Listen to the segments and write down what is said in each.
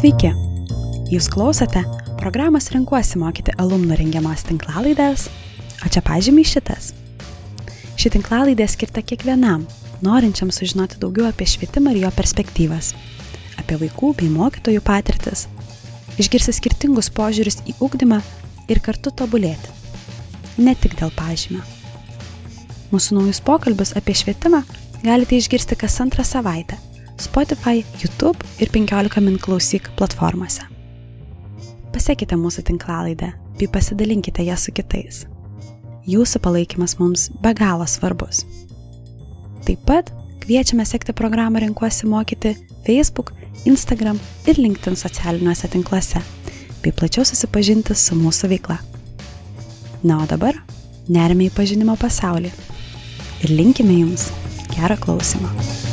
Sveiki! Jūs klausote programos Renkuosi mokyti alumnų rengiamos tinklalaidės, o čia pažymiai šitas. Ši tinklalaidė skirta kiekvienam, norinčiam sužinoti daugiau apie švietimą ir jo perspektyvas, apie vaikų bei mokytojų patirtis, išgirsti skirtingus požiūrius į ugdymą ir kartu tobulėti. Ne tik dėl pažymio. Mūsų naujus pokalbius apie švietimą galite išgirsti kas antrą savaitę Spotify, YouTube ir 15 min klausyk platformose. Pasekite mūsų tinklalaidę bei pasidalinkite ją su kitais. Jūsų palaikymas mums be galo svarbus. Taip pat kviečiame sekti programą Renkuosi mokyti Facebook, Instagram ir LinkedIn socialiniuose tinkluose, bei plačiau susipažinti su mūsų veikla. Na o dabar nerime į pažinimo pasaulį ir linkime jums gerą klausimą.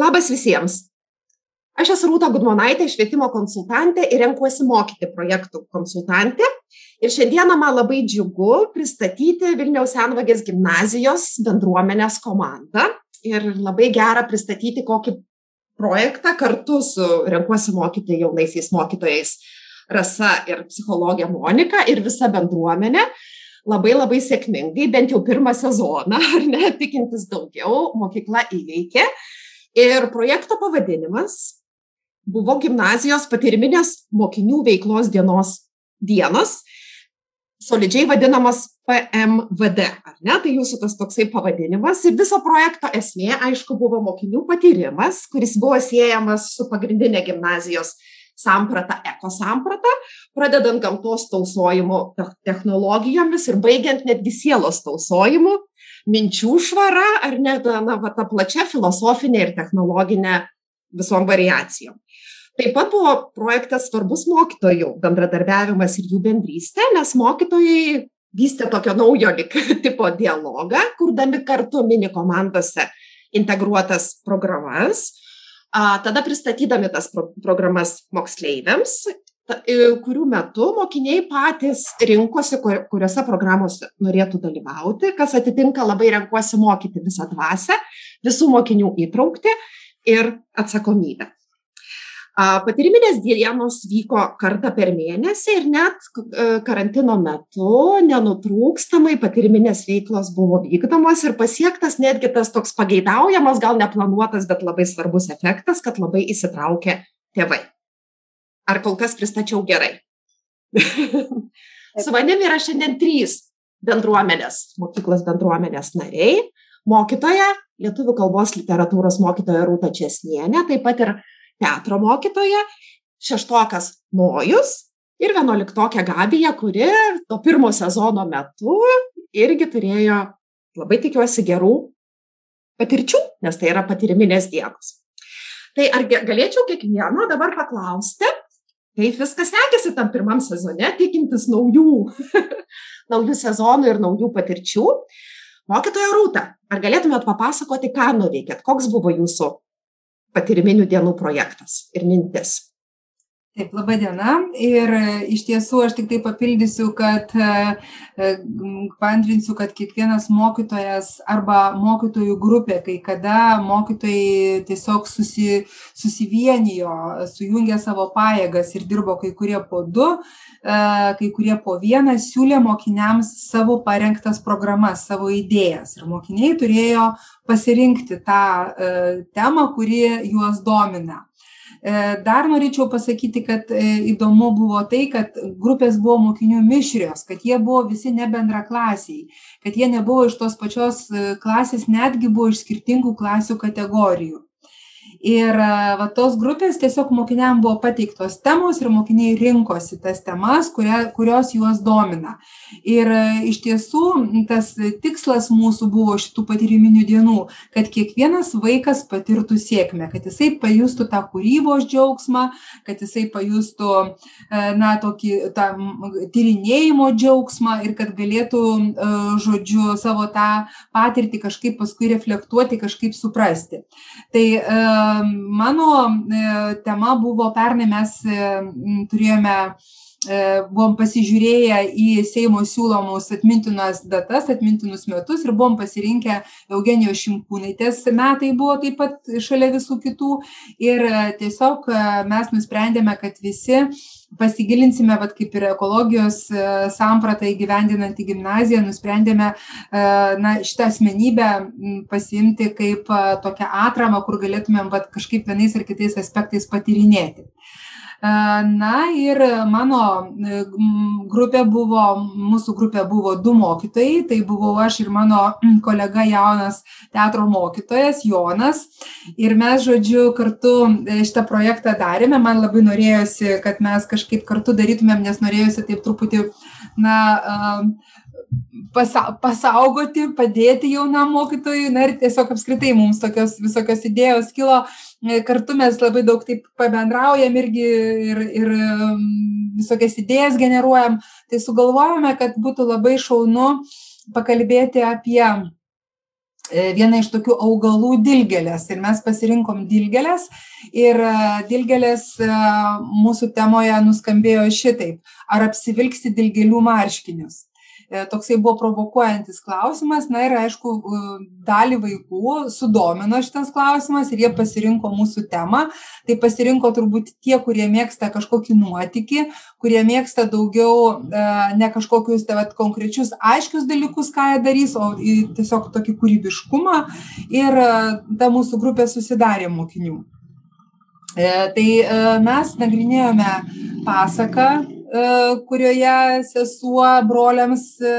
Labas visiems. Aš esu Rūta Gudmonaitė, švietimo konsultantė ir renkuosi mokyti projektų konsultantė. Ir šiandieną man labai džiugu pristatyti Vilniaus Senvagės gimnazijos bendruomenės komandą. Ir labai gera pristatyti kokį projektą kartu su renkuosi mokyti jaunaisiais mokytojais Rasa ir psichologė Monika ir visa bendruomenė labai labai sėkmingai, bent jau pirmą sezoną, ar ne, tikintis daugiau, mokykla įveikė. Ir projekto pavadinimas buvo gimnazijos patyriminės mokinių veiklos dienos dienos, solidžiai vadinamas PMVD, ar ne? Tai jūsų tas toksai pavadinimas. Ir viso projekto esmė, aišku, buvo mokinių patyrimas, kuris buvo siejamas su pagrindinė gimnazijos samprata, ekosamprata, pradedant gamtos tausojimu technologijomis ir baigiant netgi sielos tausojimu, minčių švara ar net na, va, ta plačia filosofinė ir technologinė visom variacijom. Taip pat buvo projektas svarbus mokytojų bendradarbiavimas ir jų bendrystė, nes mokytojai vystė tokio naujo tipo dialogą, kurdami kartu mini komandose integruotas programas, tada pristatydami tas pro programas moksleiviams kurių metu mokiniai patys rinkosi, kuriuose programuose norėtų dalyvauti, kas atitinka labai renkuosi mokyti visą dvasę, visų mokinių įtraukti ir atsakomybę. Patyriminės dienos vyko kartą per mėnesį ir net e, karantino metu nenutrūkstamai patyriminės veiklos buvo vykdomos ir pasiektas netgi tas toks pageidaujamas, gal neplanuotas, bet labai svarbus efektas, kad labai įsitraukė tėvai. Ar kol kas pristačiau gerai? Su manimi yra šiandien trys bendruomenės, mokyklos bendruomenės nariai, mokytoja, lietuvių kalbos literatūros mokytoja Rūta Česnienė, taip pat ir teatro mokytoja, šeštokas Nojus ir vienuoliktokė Gabija, kuri to pirmo sezono metu irgi turėjo, labai tikiuosi, gerų patirčių, nes tai yra patyriminės dienos. Tai ar galėčiau kiekvieno dabar paklausti, kaip viskas sekėsi tam pirmam sezone, tikintis naujų, naujų sezonų ir naujų patirčių. Mokytoja Rūta, ar galėtumėt papasakoti, ką nuveikėt, koks buvo jūsų patyriminių dienų projektas ir mintis? Taip, laba diena. Ir e, iš tiesų aš tik tai papildysiu, kad e, e, paantrinsiu, kad kiekvienas mokytojas arba mokytojų grupė, kai kada mokytojai tiesiog susi, susivienijo, sujungė savo pajėgas ir dirbo kai kurie po du, kai kurie po vieną, siūlė mokiniams savo parengtas programas, savo idėjas. Ir mokiniai turėjo pasirinkti tą temą, kuri juos domina. E, dar norėčiau pasakyti, kad e, įdomu buvo tai, kad grupės buvo mokinių mišrios, kad jie buvo visi ne bendraklasiai, kad jie nebuvo iš tos pačios e, klasės, netgi buvo iš skirtingų klasių kategorijų ir va tos grupės tiesiog mokiniam buvo pateiktos temos ir mokiniai rinkosi tas temas, kuria, kurios juos domina. Ir iš tiesų tas tikslas mūsų buvo šitų patyriminių dienų, kad kiekvienas vaikas patirtų sėkmę, kad jisai pajustų tą kūrybos džiaugsmą, kad jisai pajustų, na, tokį tą tyrinėjimo džiaugsmą ir kad galėtų, žodžiu, savo tą patirtį kažkaip paskui reflektuoti, kažkaip suprasti. Tai mano e, tema buvo pernai mes e, turėjome buvom pasižiūrėję į Seimo siūlomus atmintinas datas, atmintinus metus ir buvom pasirinkę Eugenijos Šimkūnaitės metai buvo taip pat šalia visų kitų. Ir tiesiog mes nusprendėme, kad visi pasigilinsime, vat, kaip ir ekologijos sampratą įgyvendinant į gimnaziją, nusprendėme na, šitą asmenybę pasiimti kaip tokią atramą, kur galėtumėm vat, kažkaip vienais ar kitais aspektais patyrinėti. Na ir mano e, grupė buvo, mūsų grupė buvo du mokytojai, tai buvau aš ir mano kolega jaunas teatro mokytojas Jonas. Ir mes, žodžiu, kartu e, šitą projektą darėme. Man labai norėjosi, kad mes kažkaip kartu darytumėm, nes norėjosi taip truputį, na, pasa pasaugoti, padėti jaunam mokytojui. Na ir tiesiog apskritai mums tokios visokios idėjos kilo E, kartu mes labai daug taip pabendraujam irgi ir, ir visokias idėjas generuojam, tai sugalvojame, kad būtų labai šaunu pakalbėti apie e, vieną iš tokių augalų dilgelės. Ir mes pasirinkom dilgelės ir e, dilgelės mūsų temoje nuskambėjo šitaip. Ar apsivilksi dilgelių marškinius? E, toksai buvo provokuojantis klausimas. Na ir aišku dalį vaikų sudomino šitas klausimas ir jie pasirinko mūsų temą. Tai pasirinko turbūt tie kurie mėgsta kažkokį nuotykį kurie mėgsta daugiau e, ne kažkokius tai vat konkrečius aiškius dalykus ką jie darys o tiesiog tokį kūrybiškumą. Ir e, ta mūsų grupė susidarė mokinių. Tai mes nagrinėjome pasaką kurioje sesuo broliams e,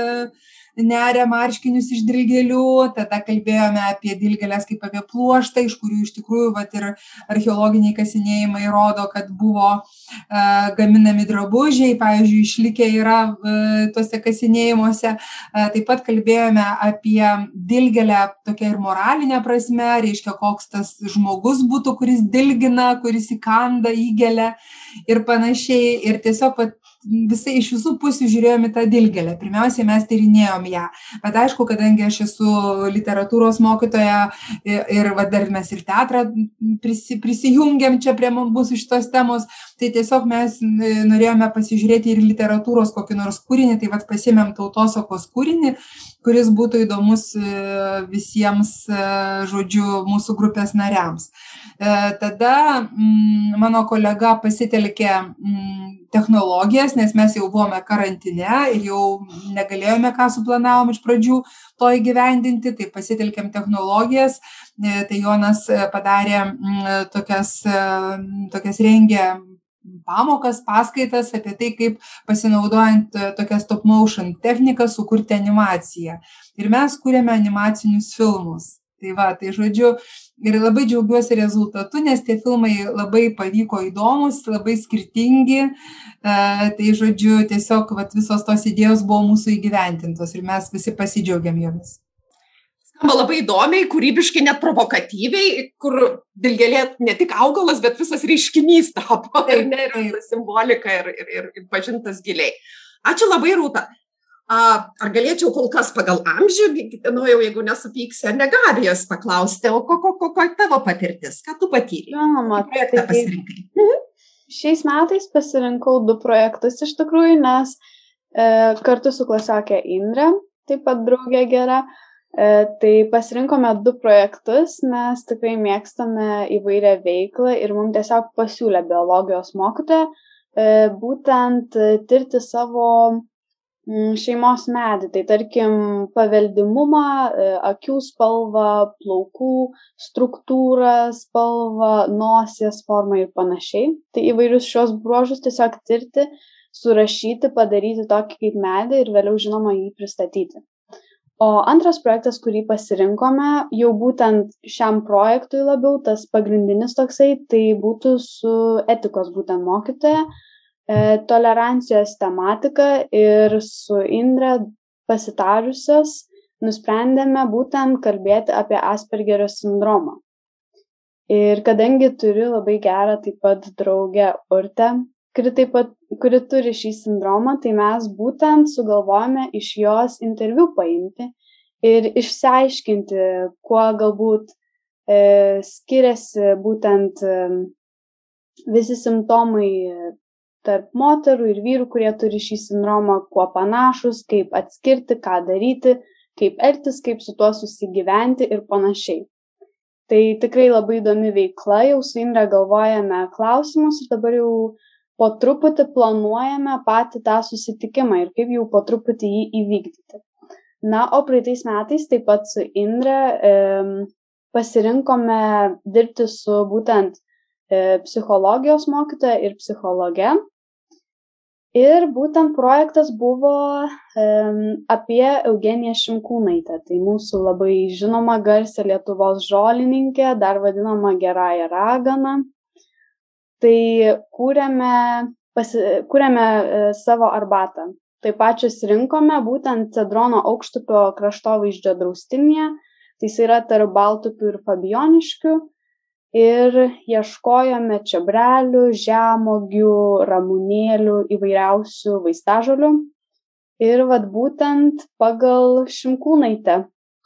neria marškinius iš dilgėlių, tada kalbėjome apie dilgėlės kaip apie pluoštą, iš kurių iš tikrųjų vat, ir archeologiniai kasinėjimai rodo, kad buvo e, gaminami drabužiai, pavyzdžiui, išlikę yra e, tuose kasinėjimuose. E, taip pat kalbėjome apie dilgėlę tokia ir moralinė prasme, reiškia, koks tas žmogus būtų, kuris dilgina, kuris įkanda įgelę ir panašiai. Ir tiesiog vat, visai iš visų pusių žiūrėjom į tą dilgėlę. Pirmiausiai mes tyrinėjom ją. Bet aišku, kadangi aš esu literatūros mokytoja ir, ir va, dar mes ir teatrą prisi, prisijungiam čia prie mūsų šitos temos, tai tiesiog mes norėjome pasižiūrėti ir literatūros kokį nors kūrinį, tai vad pasimėm tautosakos kūrinį, kuris būtų įdomus e, visiems, e, žodžiu, mūsų grupės nariams. E, tada mm, mano kolega pasitelkė mm, technologijas, nes mes jau buvome karantine ir jau negalėjome, ką suplanavom iš pradžių to įgyvendinti, tai pasitelkėm technologijas, e, tai Jonas e, padarė mm, tokias, tokias rengė pamokas, paskaitas apie tai, kaip pasinaudojant tokią stop motion techniką sukurti animaciją. Ir mes kūrėme animacinius filmus. Tai va, tai žodžiu, ir labai džiaugiuosi rezultatu, nes tie filmai labai pavyko įdomus, labai skirtingi. E, tai žodžiu, tiesiog vat, visos tos idėjos buvo mūsų įgyventintos ir mes visi pasidžiaugiam jomis. Skamba labai įdomiai, kūrybiškai, net provokatyviai, kur dilgelė ne tik augalas, bet visas reiškinys tapo. Taip, ne, ir simbolika ir, ir, ir, ir pažintas giliai. Ačiū labai, Rūta. Ar galėčiau kol kas pagal amžių, nu jau jeigu nesupyksi, ar negabijos paklausti, o kokia ko, ko tavo patirtis, ką tu patyrei? Žinoma, projektą tai, pasirinkai. Mhm. Šiais metais pasirinkau du projektus iš tikrųjų, nes e, kartu su klasakė Indre, taip pat draugė gera, e, tai pasirinkome du projektus, nes tikrai mėgstame įvairią veiklą ir mums tiesiog pasiūlė biologijos mokytoja e, būtent tirti savo šeimos medį, tai tarkim paveldimumą, e, akių spalvą, plaukų struktūrą, spalvą, nosies formą ir panašiai. Tai įvairius šios bruožus tiesiog tirti, surašyti, padaryti tokį kaip medį ir vėliau žinoma jį pristatyti. O antras projektas, kurį pasirinkome, jau būtent šiam projektui labiau, tas pagrindinis toksai, tai būtų su etikos būtent mokytoja, tolerancijos tematika ir su Indre pasitarusios nusprendėme būtent kalbėti apie Aspergerio sindromą. Ir kadangi turiu labai gerą taip pat draugę Urtę, kuri, taip pat, kuri turi šį sindromą, tai mes būtent sugalvojame iš jos interviu paimti ir išsiaiškinti, kuo galbūt e, skiriasi būtent e, visi simptomai tarp moterų ir vyrų, kurie turi šį sindromą, kuo panašus, kaip atskirti, ką daryti, kaip elgtis, kaip su tuo susigyventi ir panašiai. Tai tikrai labai įdomi veikla, jau su Indra galvojame klausimus ir dabar jau po truputį planuojame patį tą susitikimą ir kaip jau po truputį jį įvykdyti. Na, o praeitais metais taip pat su Indra e, pasirinkome dirbti su būtent psichologijos mokytoja ir psichologe. Ir būtent projektas buvo e, apie Eugeniją Šimkūnaitę. Tai mūsų labai žinoma garsė Lietuvos žolininkė, dar vadinama gerąją raganą. Tai kūrėme, pasi, kūrėme e, savo arbatą tai pačios rinkome būtent Cedrono aukštupio kraštovaizdžio draustinėje, tai jis yra tarp Baltupių ir Fabioniškių. Ir ieškojome čebrelių, žemogių, ramunėlių, įvairiausių vaistažolių. Ir vad būtent pagal šimkūnaitę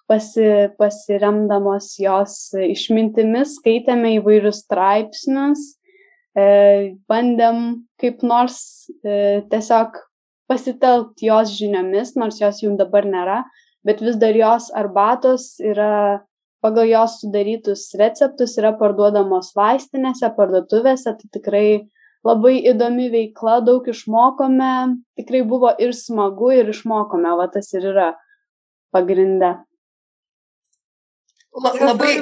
pasi, pasiremdamos jos išmintimis skaitėme įvairius straipsnius, e, bandėm kaip nors e, tiesiog pasitelkt jos žiniomis, nors jos jų dabar nėra, bet vis dar jos arbatos yra pagal jos sudarytus receptus yra parduodamos vaistinėse, parduotuvėse, tai tikrai labai įdomi veikla, daug išmokome, tikrai buvo ir smagu, ir išmokome, va tas ir yra pagrindė. La, labai.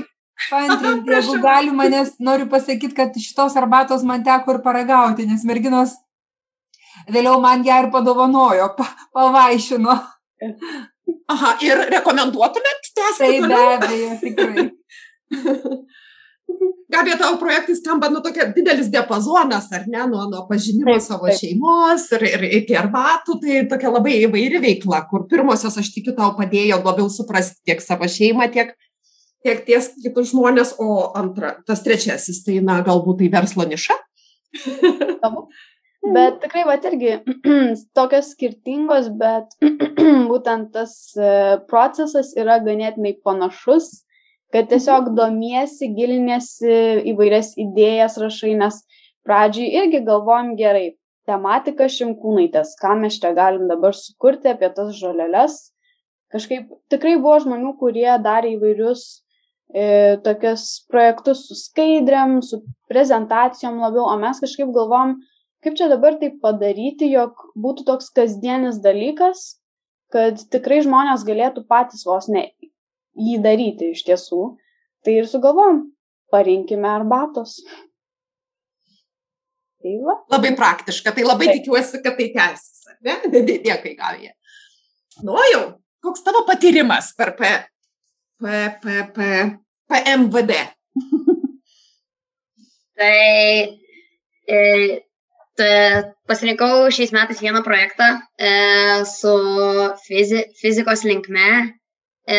Paantrinti, jeigu galima, nes noriu pasakyti, kad šitos arbatos man teko ir paragauti, nes merginos vėliau man ją ir padovanojo, pa, pavaišino. Aha, ir rekomenduotumėt tęsti? Tai be abejo, tikrai. Gabė, tavo projektai skamba, nu, tokia didelis diapazonas, ar ne, nuo, nuo pažinimo taip, savo taip. šeimos ir, ir iki arbatų, tai tokia labai įvairi veikla, kur pirmosios, aš tikiu, tau padėjo labiau suprasti tiek savo šeimą, tiek, tiek ties kitus žmonės, o antra, tas trečiasis, tai, na, galbūt tai verslo niša. Bet tikrai, va, irgi tokios skirtingos, bet būtent tas e, procesas yra ganėtinai panašus, kad tiesiog mhm. domiesi, gilinėsi įvairias idėjas rašai, nes pradžiai irgi galvojam gerai, tematika šimkūnaitės, ką mes čia galim dabar sukurti apie tas žoleles. Kažkaip tikrai buvo žmonių, kurie darė įvairius e, tokius projektus su skaidriam, su prezentacijom labiau, o mes kažkaip galvom, kaip čia dabar taip padaryti, jog būtų toks kasdienis dalykas, kad tikrai žmonės galėtų patys vos ne jį daryti iš tiesų. Tai ir sugalvom, parinkime arbatos. Tai va. Labai praktiška, tai labai Taip. tikiuosi, kad tai tęsis. Dėkui, Gavija. Nu jau, koks tavo patyrimas per P, P, P, P, PMVD? tai e, pasirinkau šiais metais vieną projektą e, su fizi, fizikos linkme. E,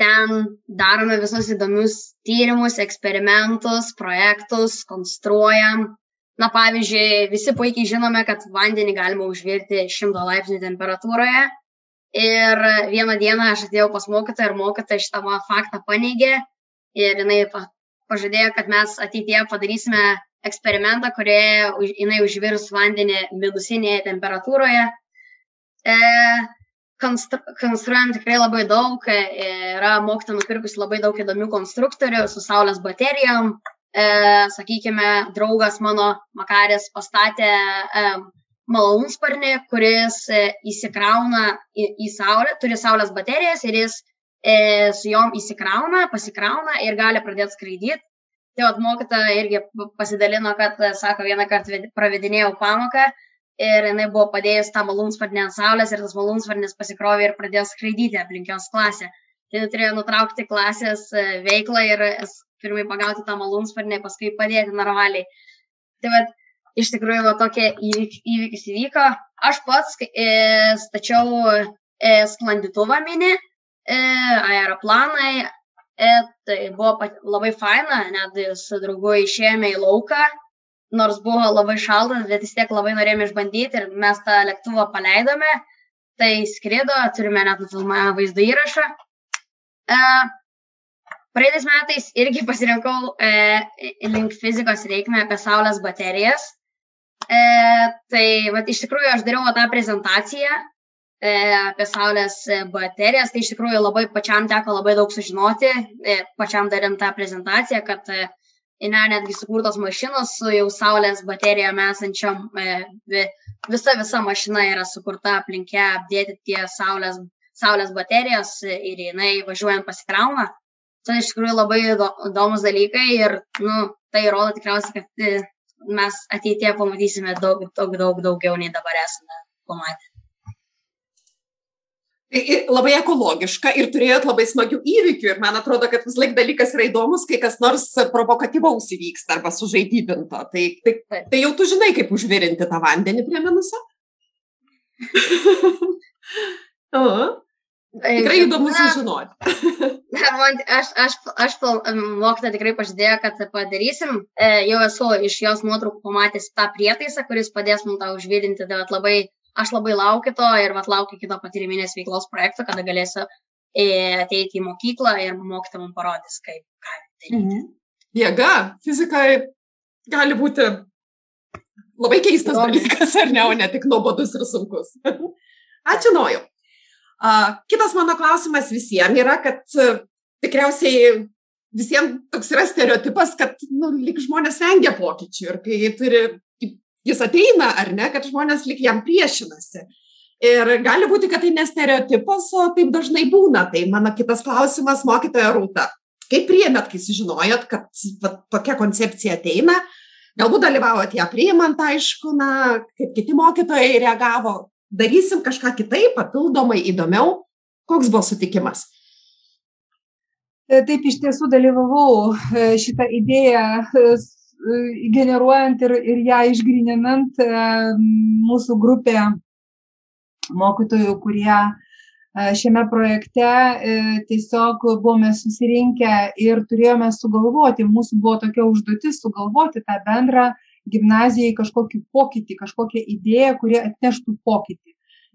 ten darome visus įdomius tyrimus, eksperimentus, projektus, konstruojam. Na, pavyzdžiui, visi puikiai žinome, kad vandenį galima užvirti 100 laipsnių temperatūroje. Ir vieną dieną aš atėjau pas mokytoją ir mokytoja šitą faktą paneigė ir jinai pažadėjo, kad mes ateityje padarysime eksperimentą, kurioje jinai užvirs vandenį minusinėje temperatūroje. E, konstru, konstruojam tikrai labai daug, e, yra mokyta nupirkus labai daug įdomių konstruktorių su saulės baterijom. E, sakykime, draugas mano Makaris pastatė e, malūnsparnį, kuris e, įsikrauna į, į saulę, turi saulės baterijas ir jis e, su jom įsikrauna, pasikrauna ir gali pradėti skraidyti tai vat mokytoja irgi pasidalino, kad, sako, vieną kartą pravedinėjau pamoką ir jinai buvo padėjus tą malūnsparnį ant saulės ir tas malūnsparnis pasikrovė ir pradėjo skraidyti aplink jos klasę. Tai turėjo nutraukti klasės e, veiklą ir pirmai pagauti tą malūnsparnį, paskui padėti normaliai. Tai vad, iš tikrųjų, va, tokie įvyk, įvykis įvyko. Aš pats e, stačiau e, sklandytuvą mini, e, aeroplanai, E, tai buvo labai faina, net su draugu išėjome į lauką, nors buvo labai šaltas, bet vis tiek labai norėjome išbandyti ir mes tą lėktuvą paleidome, tai skrido, turime net nufilmavę vaizdo įrašą. E, praeitais metais irgi pasirinkau e, link fizikos reikmę apie saulės baterijas. E, tai vat, iš tikrųjų aš dariau tą prezentaciją apie Saulės baterijas, tai iš tikrųjų labai pačiam teko labai daug sužinoti, e, pačiam darint tą prezentaciją, kad e, yra netgi sukurtos mašinos su jau Saulės baterijom esančiom, e, visa visa mašina yra sukurta aplinkė apdėti tie Saulės, Saulės baterijos ir jinai važiuojant pasikrauna. Tai iš tikrųjų labai įdomus dalykai ir nu, tai rodo tikriausiai, kad e, mes ateitie pamatysime daug, daug, daug daugiau nei dabar esame pamatę. Ir labai ekologiška ir turėjot labai smagių įvykių ir man atrodo, kad vis laik dalykas yra įdomus, kai kas nors provokatyvaus įvyksta arba sužaidybinto. Tai, tai, tai jau tu žinai, kaip užvirinti tą vandenį prie minuso? tikrai įdomu sužinoti. aš, aš, aš mokytą tikrai pažadėjo, kad padarysim. E, jau esu iš jos nuotraukų pamatęs tą prietaisą, kuris padės mums tą užvirinti. Tai labai, aš labai laukiu to ir vat, laukiu kito patyriminės veiklos projekto, kada galėsiu e, ateiti į mokyklą ir mokytą man parodys, kaip ką daryti. Mhm. Jėga, fizika gali būti labai keistas Domi. dalykas, ar ne, o ne tik nuobodus ir sunkus. Ačiū, Nojau. A, kitas mano klausimas visiems yra, kad tikriausiai visiems toks yra stereotipas, kad nu, lik žmonės vengia pokyčių ir kai turi, jis ateina ar ne, kad žmonės lik jam priešinasi. Ir gali būti, kad tai ne stereotipas, o taip dažnai būna. Tai mano kitas klausimas, mokytoja Rūta. Kaip priėmėt, kai sužinojot, kad va, tokia koncepcija ateina? Galbūt dalyvavot ją priimant, aišku, na, kaip kiti mokytojai reagavo, darysim kažką kitaip, papildomai įdomiau. Koks buvo sutikimas? Taip iš tiesų dalyvavau e, šitą idėją e, generuojant ir, ir ją išgrininant mūsų grupė mokytojų, kurie šiame projekte tiesiog buvome susirinkę ir turėjome sugalvoti, mūsų buvo tokia užduotis sugalvoti tą bendrą gimnazijai kažkokį pokytį, kažkokią idėją, kuri atneštų pokytį.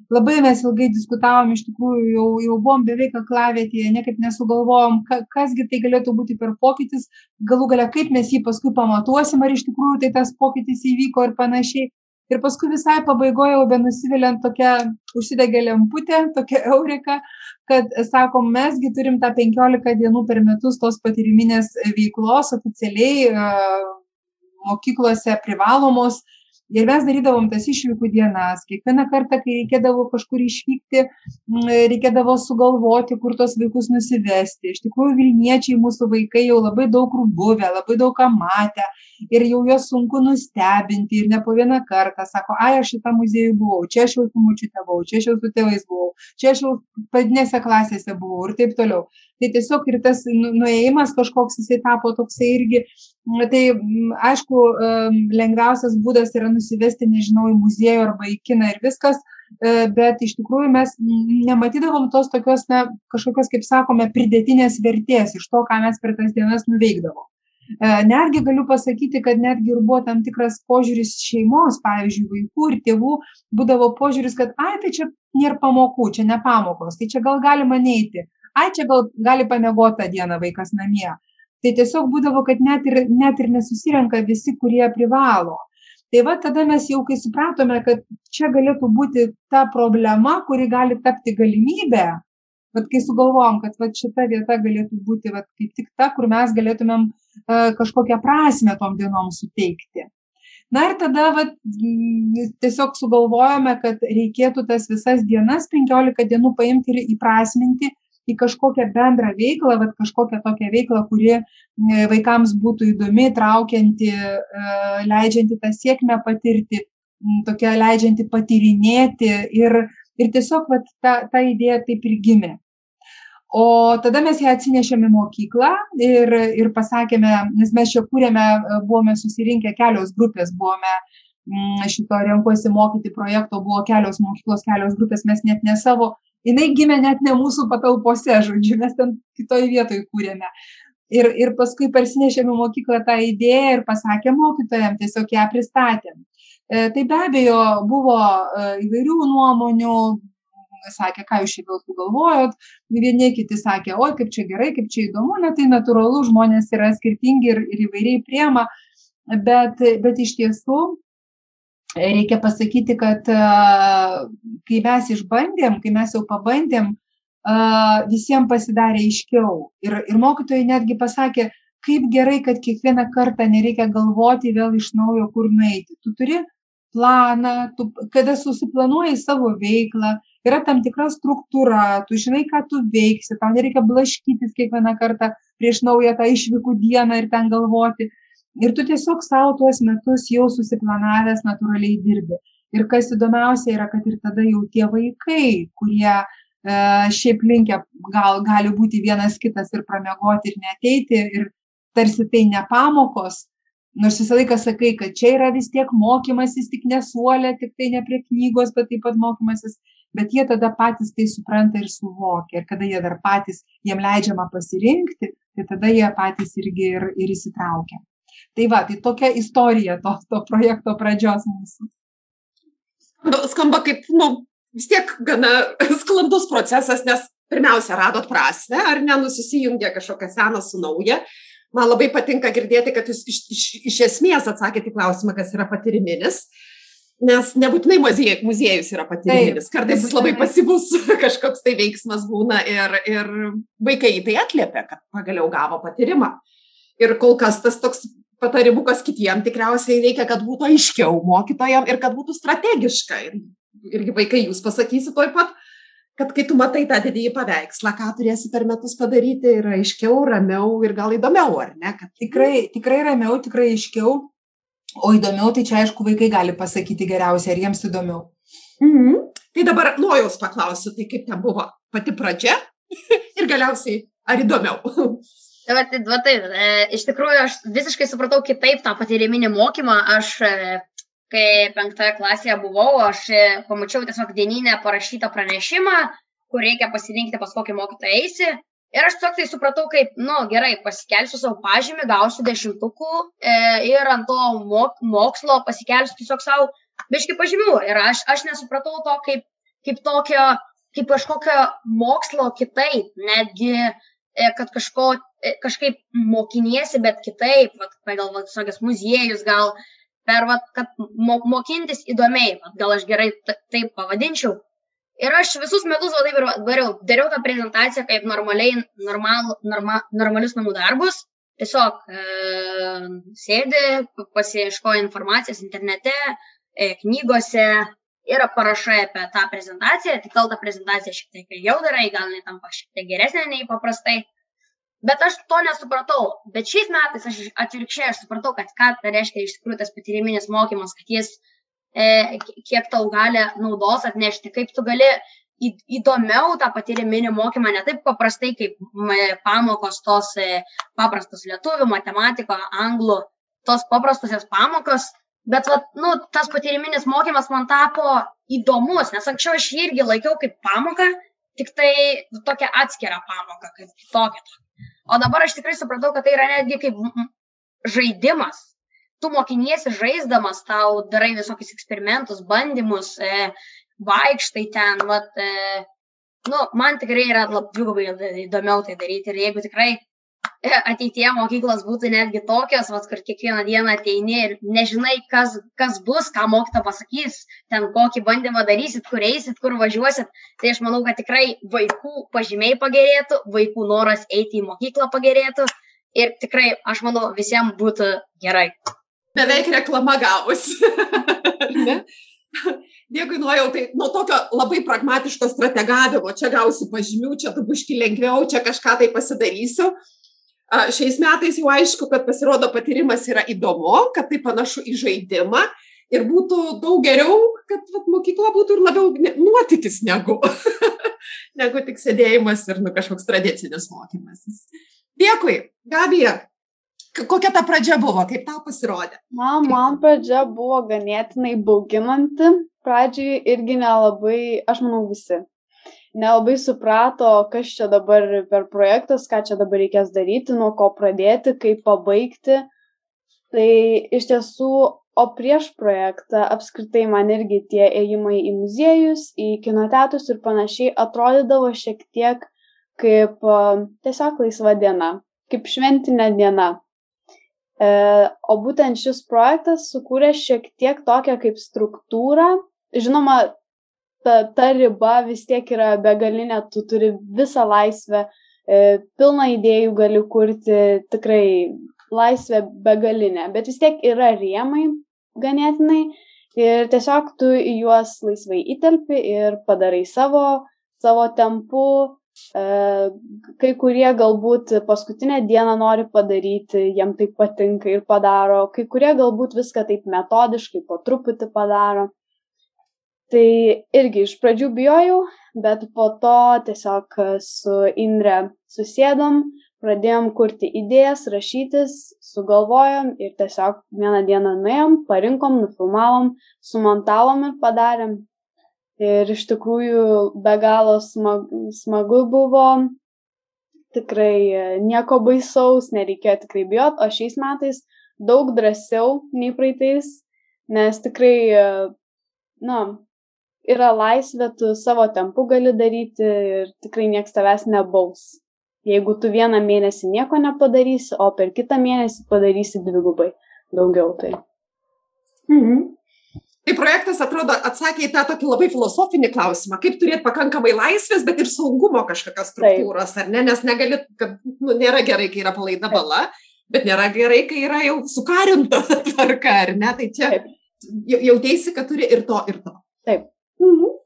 Labai mes ilgai diskutavom, iš tikrųjų jau, jau buvom beveik aklavietėje, niekaip nesugalvojom, ka, kasgi tai galėtų būti per pokytis, galų gale kaip mes jį paskui pamatuosim, ar iš tikrųjų tai tas pokytis įvyko ir panašiai. Ir paskui visai pabaigoje jau benusiviliant tokia užsidegė lemputė, tokia eureka, kad sakom, mesgi turim tą 15 dienų per metus tos patyriminės veiklos oficialiai mokyklose privalomos. Ir mes darydavom tas išvykų dienas. Kiekvieną kartą, kai reikėdavo kažkur išvykti, reikėdavo sugalvoti, kur tos vaikus nusivesti. Iš tikrųjų, Vilniečiai, mūsų vaikai jau labai daug kur buvę, labai daug ką matę. Ir jau juos sunku nustebinti ir ne po vieną kartą. Sako, ai, aš šitą muziejų buvau, čia aš jau su mučiute buvau, čia aš jau su tėvais buvau, čia aš jau padinėse klasėse buvau ir taip toliau tai tiesiog ir tas nu nuėjimas kažkoks jisai tapo toksai irgi tai aišku lengviausias būdas yra nusivesti nežinau į muziejų arba į kiną ir viskas e, bet iš tikrųjų mes nematydavom tos tokios na kažkokios kaip sakome pridėtinės vertės iš to ką mes per tas dienas nuveikdavom. E, netgi galiu pasakyti kad netgi ir buvo tam tikras požiūris šeimos pavyzdžiui vaikų ir tėvų būdavo požiūris kad ai tai čia nėr pamokų čia ne pamokos tai čia gal galima neiti ai čia gal gali pamiegot tą dieną vaikas namie. Tai tiesiog būdavo, kad net ir, net ir nesusirenka visi, kurie privalo. Tai va tada mes jau kai supratome, kad čia galėtų būti ta problema, kuri gali tapti galimybę, bet kai sugalvojom, kad va, šita vieta galėtų būti va, kaip tik ta, kur mes galėtumėm uh, kažkokią prasme tom dienom suteikti. Na ir tada va, tiesiog sugalvojome, kad reikėtų tas visas dienas, 15 dienų paimti ir įprasminti į kažkokią bendrą veiklą, vat, kažkokią tokią veiklą, kuri e, vaikams būtų įdomi, traukianti, e, leidžianti tą sėkmę patirti, tokia leidžianti patyrinėti ir, ir tiesiog vat, ta, ta idėja taip ir gimė. O tada mes ją atsinešėme į mokyklą ir, ir pasakėme, nes mes čia kūrėme, e, buvome susirinkę kelios grupės, buvome šito renkuosi mokyti projekto, buvo kelios mokyklos, kelios grupės, mes net ne savo jinai gimė net ne mūsų patalpose, žodžiu, mes ten kitoj vietoj kūrėme. Ir, ir paskui parsinešėme mokyklą tą idėją ir pasakė mokytojam, tiesiog ją pristatėm. E, tai be abejo buvo e, įvairių nuomonių, sakė, ką jūs čia gal sugalvojot, vieni kiti sakė, oi, kaip čia gerai, kaip čia įdomu, na tai natūralu, žmonės yra skirtingi ir, ir įvairiai priema, bet, bet iš tiesų reikia pasakyti, kad kai mes išbandėm, kai mes jau pabandėm, visiems pasidarė aiškiau. Ir, ir mokytojai netgi pasakė, kaip gerai, kad kiekvieną kartą nereikia galvoti vėl iš naujo, kur nueiti. Tu turi planą, tu, kada susiplanuoji savo veiklą, yra tam tikra struktūra, tu žinai, ką tu veiksi, tau nereikia blaškytis kiekvieną kartą prieš naują tą išvykų dieną ir ten galvoti. Ir tu tiesiog savo tuos metus jau susiplanavęs natūraliai dirbi. Ir kas įdomiausia yra, kad ir tada jau tie vaikai, kurie e, šiaip linkia, gal gali būti vienas kitas ir pramegoti ir neteiti, ir tarsi tai ne pamokos, nors visą laiką sakai, kad čia yra vis tiek mokymasis, tik nesuolė, tik tai ne prie knygos, bet taip pat mokymasis, bet jie tada patys tai supranta ir suvokia. Ir kada jie dar patys, jiem leidžiama pasirinkti, tai tada jie patys irgi ir, ir įsitraukia. Tai va, tai tokia istorija to, to projekto pradžios mūsų. Skamba kaip, nu, vis tiek gana sklandus procesas, nes pirmiausia, radot prasme, ar nenusisijungia kažkokia sena su nauja. Man labai patinka girdėti, kad jūs iš, iš, iš esmės atsakėte į klausimą, kas yra patyriminis. Nes nebūtinai muziej, muziejus yra patyriminis, kartais jis labai pasyvus kažkoks tai veiksmas būna ir, ir vaikai į tai atliepia, kad pagaliau gavo patyrimą. Ir kol kas tas toks patarimukas kitiem tikriausiai reikia, kad būtų aiškiau mokytojam ir kad būtų strategiška. Ir, irgi vaikai jūs pasakysi toj pat, kad kai tu matai tą didįjį paveikslą, ką turėsi per metus padaryti, yra aiškiau, ramiau ir gal įdomiau, ar ne? Kad... Tikrai, tikrai ramiau, tikrai aiškiau O įdomiau, tai čia aišku, vaikai gali pasakyti geriausiai, ar jiems įdomiau. Mhm. Tai dabar nuojaus paklausiu, tai kaip ten buvo pati pradžia ir galiausiai, ar įdomiau. Tai va, tai, va, tai, e, iš tikrųjų, aš visiškai supratau kitaip tą patyriminį mokymą. Aš, e, kai penktoje klasėje buvau, aš e, pamačiau tiesiog dieninę parašytą pranešimą, kur reikia pasirinkti, pas kokį mokytoją eisi. Ir aš tiesiog tai supratau, kaip, nu, gerai, pasikelsiu savo pažymį, gausiu dešimtukų e, ir ant to mok, mokslo pasikelsiu tiesiog savo biški pažymių. Ir aš, aš nesupratau to kaip, kaip tokio, kaip kažkokio mokslo kitaip, netgi, e, kad kažko, kažkaip mokiniesi, bet kitaip, vat, pagal visokias muziejus, gal per, vat, kad mo, mokintis įdomiai, vat, gal aš gerai taip pavadinčiau. Ir aš visus metus va taip ir dariau. Dariau tą prezentaciją kaip normaliai, normal, norma, normalius namų darbus. Tiesiog e, sėdi, pasieškoji informacijos internete, e, knygose ir parašai apie tą prezentaciją. Tik gal tą prezentaciją šiek tiek ilgiau darai, gal jinai tampa šiek tiek geresnė nei paprastai. Bet aš to nesupratau. Bet šiais metais aš atvirkščiai aš supratau, kad ką tai reiškia iš tikrųjų tas patyriminis mokymas, kad jis E, kiek tau gali naudos atnešti, kaip tu gali įdomiau tą patyriminį mokymą, ne taip paprastai kaip pamokos tos e, paprastos lietuvių, matematiko, anglų, tos paprastosios pamokos, bet vat, nu, tas patyriminis mokymas man tapo įdomus, nes anksčiau aš jį irgi laikiau kaip pamoką, tik tai tokia atskira pamoka, kaip kitokia. O dabar aš tikrai supratau, kad tai yra netgi kaip žaidimas, tu mokiniesi žaisdamas, tau darai visokius eksperimentus, bandymus, e, vaikštai ten, vat, e, nu, man tikrai yra labai įdomiau tai daryti ir jeigu tikrai e, ateitie mokyklos būtų netgi tokios, vat, kur kiekvieną dieną ateini ir nežinai, kas, kas bus, ką mokyta pasakys, ten kokį bandymą darysit, kur eisit, kur važiuosit, tai aš manau, kad tikrai vaikų pažymiai pagerėtų, vaikų noras eiti į mokyklą pagerėtų ir tikrai, aš manau, visiems būtų gerai beveik reklama gavosi. Dėkui, nuojau, tai nuo tokio labai pragmatiško strategavimo, čia gausiu pažymių, čia tu buški lengviau, čia kažką tai pasidarysiu. Šiais metais jau aišku, kad pasirodo patyrimas yra įdomu, kad tai panašu į žaidimą ir būtų daug geriau, kad vat, mokykla būtų ir labiau nuotykis negu, negu tik sėdėjimas ir nu, kažkoks tradicinis mokymasis. Dėkui, Gabija, Kokia ta pradžia buvo, kaip tau pasirodė? Man, man pradžia buvo ganėtinai bauginanti. Pradžiai irgi nelabai, aš manau visi, nelabai suprato, kas čia dabar per projektas, ką čia dabar reikės daryti, nuo ko pradėti, kaip pabaigti. Tai iš tiesų, o prieš projektą apskritai man irgi tie ėjimai į muziejus, į kinoteatrus ir panašiai atrodydavo šiek tiek kaip tiesiog laisva diena, kaip šventinė diena O būtent šis projektas sukūrė šiek tiek tokią kaip struktūrą. Žinoma, ta, ta riba vis tiek yra begalinė, tu turi visą laisvę, pilną idėjų gali kurti, tikrai laisvė begalinė, bet vis tiek yra rėmai ganėtinai ir tiesiog tu juos laisvai įtelpi ir padarai savo, savo tempu. E, kai kurie galbūt paskutinę dieną nori padaryti, jiem tai patinka ir padaro, kai kurie galbūt viską taip metodiškai po truputį padaro. Tai irgi iš pradžių bijojau, bet po to tiesiog su Indre susėdom, pradėjom kurti idėjas, rašytis, sugalvojom ir tiesiog vieną dieną nuėjom, parinkom, nufilmavom, sumontavom ir padarėm. Ir iš tikrųjų be galo smagu, smagu buvo, tikrai nieko baisaus, nereikėjo tikrai bijot, o šiais metais daug drąsiau nei praeitais, nes tikrai, na, yra laisvė, tu savo tempu gali daryti ir tikrai nieks tavęs nebaus jeigu tu vieną mėnesį nieko nepadarysi, o per kitą mėnesį padarysi dvigubai daugiau. Tai. Mhm. Tai projektas, atrodo, atsakė į tą tokį labai filosofinį klausimą, kaip turėti pakankamai laisvės, bet ir saugumo kažkokios struktūros, Taip. ar ne, nes negali, kad nu, nėra gerai, kai yra palaida bala, bet nėra gerai, kai yra jau sukarinta tvarka, ar ne, tai čia Taip. jautėsi, kad turi ir to, ir to. Taip. Mhm.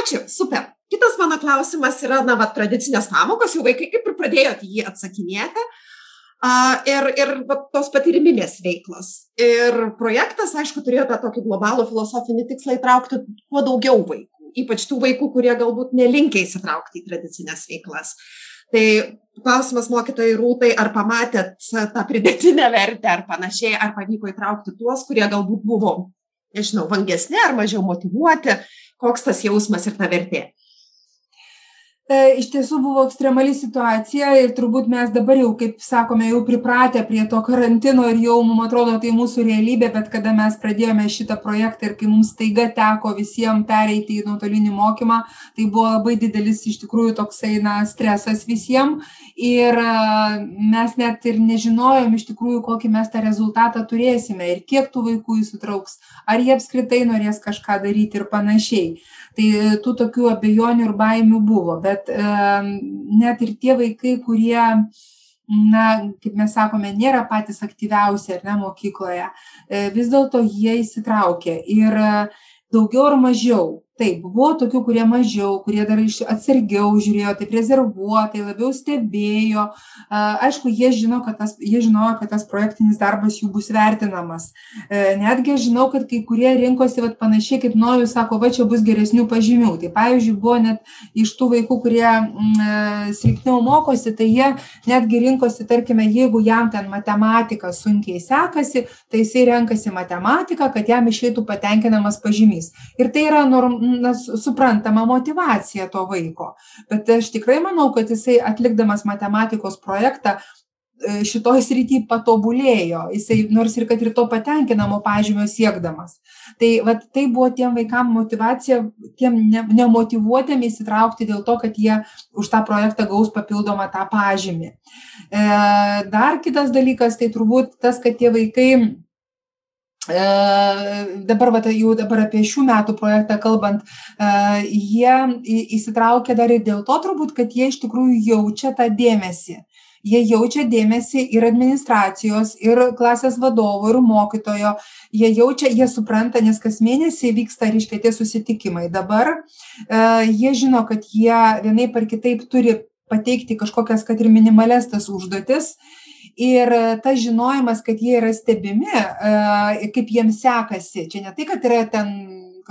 Ačiū, super kitas mano klausimas yra na va tradicinės pamokos jau vaikai kaip ir pradėjot jį atsakinėti a, ir, ir va, tos patyriminės veiklos. Ir projektas, aišku, turėjo tą tokį globalų filosofinį tikslą įtraukti kuo daugiau vaikų, ypač tų vaikų, kurie galbūt nelinkia įsitraukti į tradicinės veiklas. Tai klausimas mokytojai rūtai, ar pamatėt tą pridėtinę vertę ar panašiai, ar pavyko įtraukti tuos, kurie galbūt buvo, nežinau, vangesni ar mažiau motivuoti, koks tas jausmas ir ta vertė. E, iš tiesų buvo ekstremali situacija ir turbūt mes dabar jau, kaip sakome, jau pripratę prie to karantino ir jau mums atrodo tai mūsų realybė, bet kada mes pradėjome šitą projektą ir kai mums taiga teko visiems pereiti į nuotolinį mokymą, tai buvo labai didelis iš tikrųjų toksai na, stresas visiems ir e, mes net ir nežinojom iš tikrųjų, kokį mes tą rezultatą turėsime ir kiek tų vaikų įsitrauks, ar jie apskritai norės kažką daryti ir panašiai. Tai tų tokių abejonių ir baimių buvo, bet e, net ir tie vaikai, kurie, na, kaip mes sakome, nėra patys aktyviausi ar ne mokykloje, e, vis dėlto jie įsitraukė ir daugiau ar mažiau taip buvo tokių kurie mažiau kurie dar iš atsargiau žiūrėjo taip rezervuotai labiau stebėjo. Aišku jie žino kad tas jie žinojo kad tas projektinis darbas jų bus vertinamas. E, netgi aš žinau kad kai kurie rinkosi vat panašiai kaip nojus sako va čia bus geresnių pažymių. Tai pavyzdžiui buvo net iš tų vaikų kurie mm, e, silpniau mokosi tai jie netgi rinkosi tarkime jeigu jam ten matematika sunkiai sekasi tai jisai renkasi matematiką kad jam išeitų patenkinamas pažymys. Ir tai yra norm na suprantama motyvacija to vaiko. Bet aš tikrai manau kad jisai atlikdamas matematikos projektą e, šitoj srity patobulėjo. Jisai nors ir kad ir to patenkinamo pažymio siekdamas. Tai vat tai buvo tiem vaikam motyvacija tiem ne nemotyvuotiem įsitraukti dėl to kad jie už tą projektą gaus papildomą tą pažymį. E dar kitas dalykas tai turbūt tas kad tie vaikai dabar vat jau dabar apie šių metų projektą kalbant, e, jie įsitraukia dar ir dėl to turbūt, kad jie iš tikrųjų jaučia tą dėmesį. Jie jaučia dėmesį ir administracijos, ir klasės vadovo, ir mokytojo. Jie jaučia, jie supranta, nes kas mėnesį vyksta, reiškia, tie susitikimai. Dabar uh, jie žino, kad jie vienaip ar kitaip turi pateikti kažkokias, kad ir minimales tas užduotis ir tas žinojimas kad jie yra stebimi e, kaip jiems sekasi. Čia ne tai kad yra ten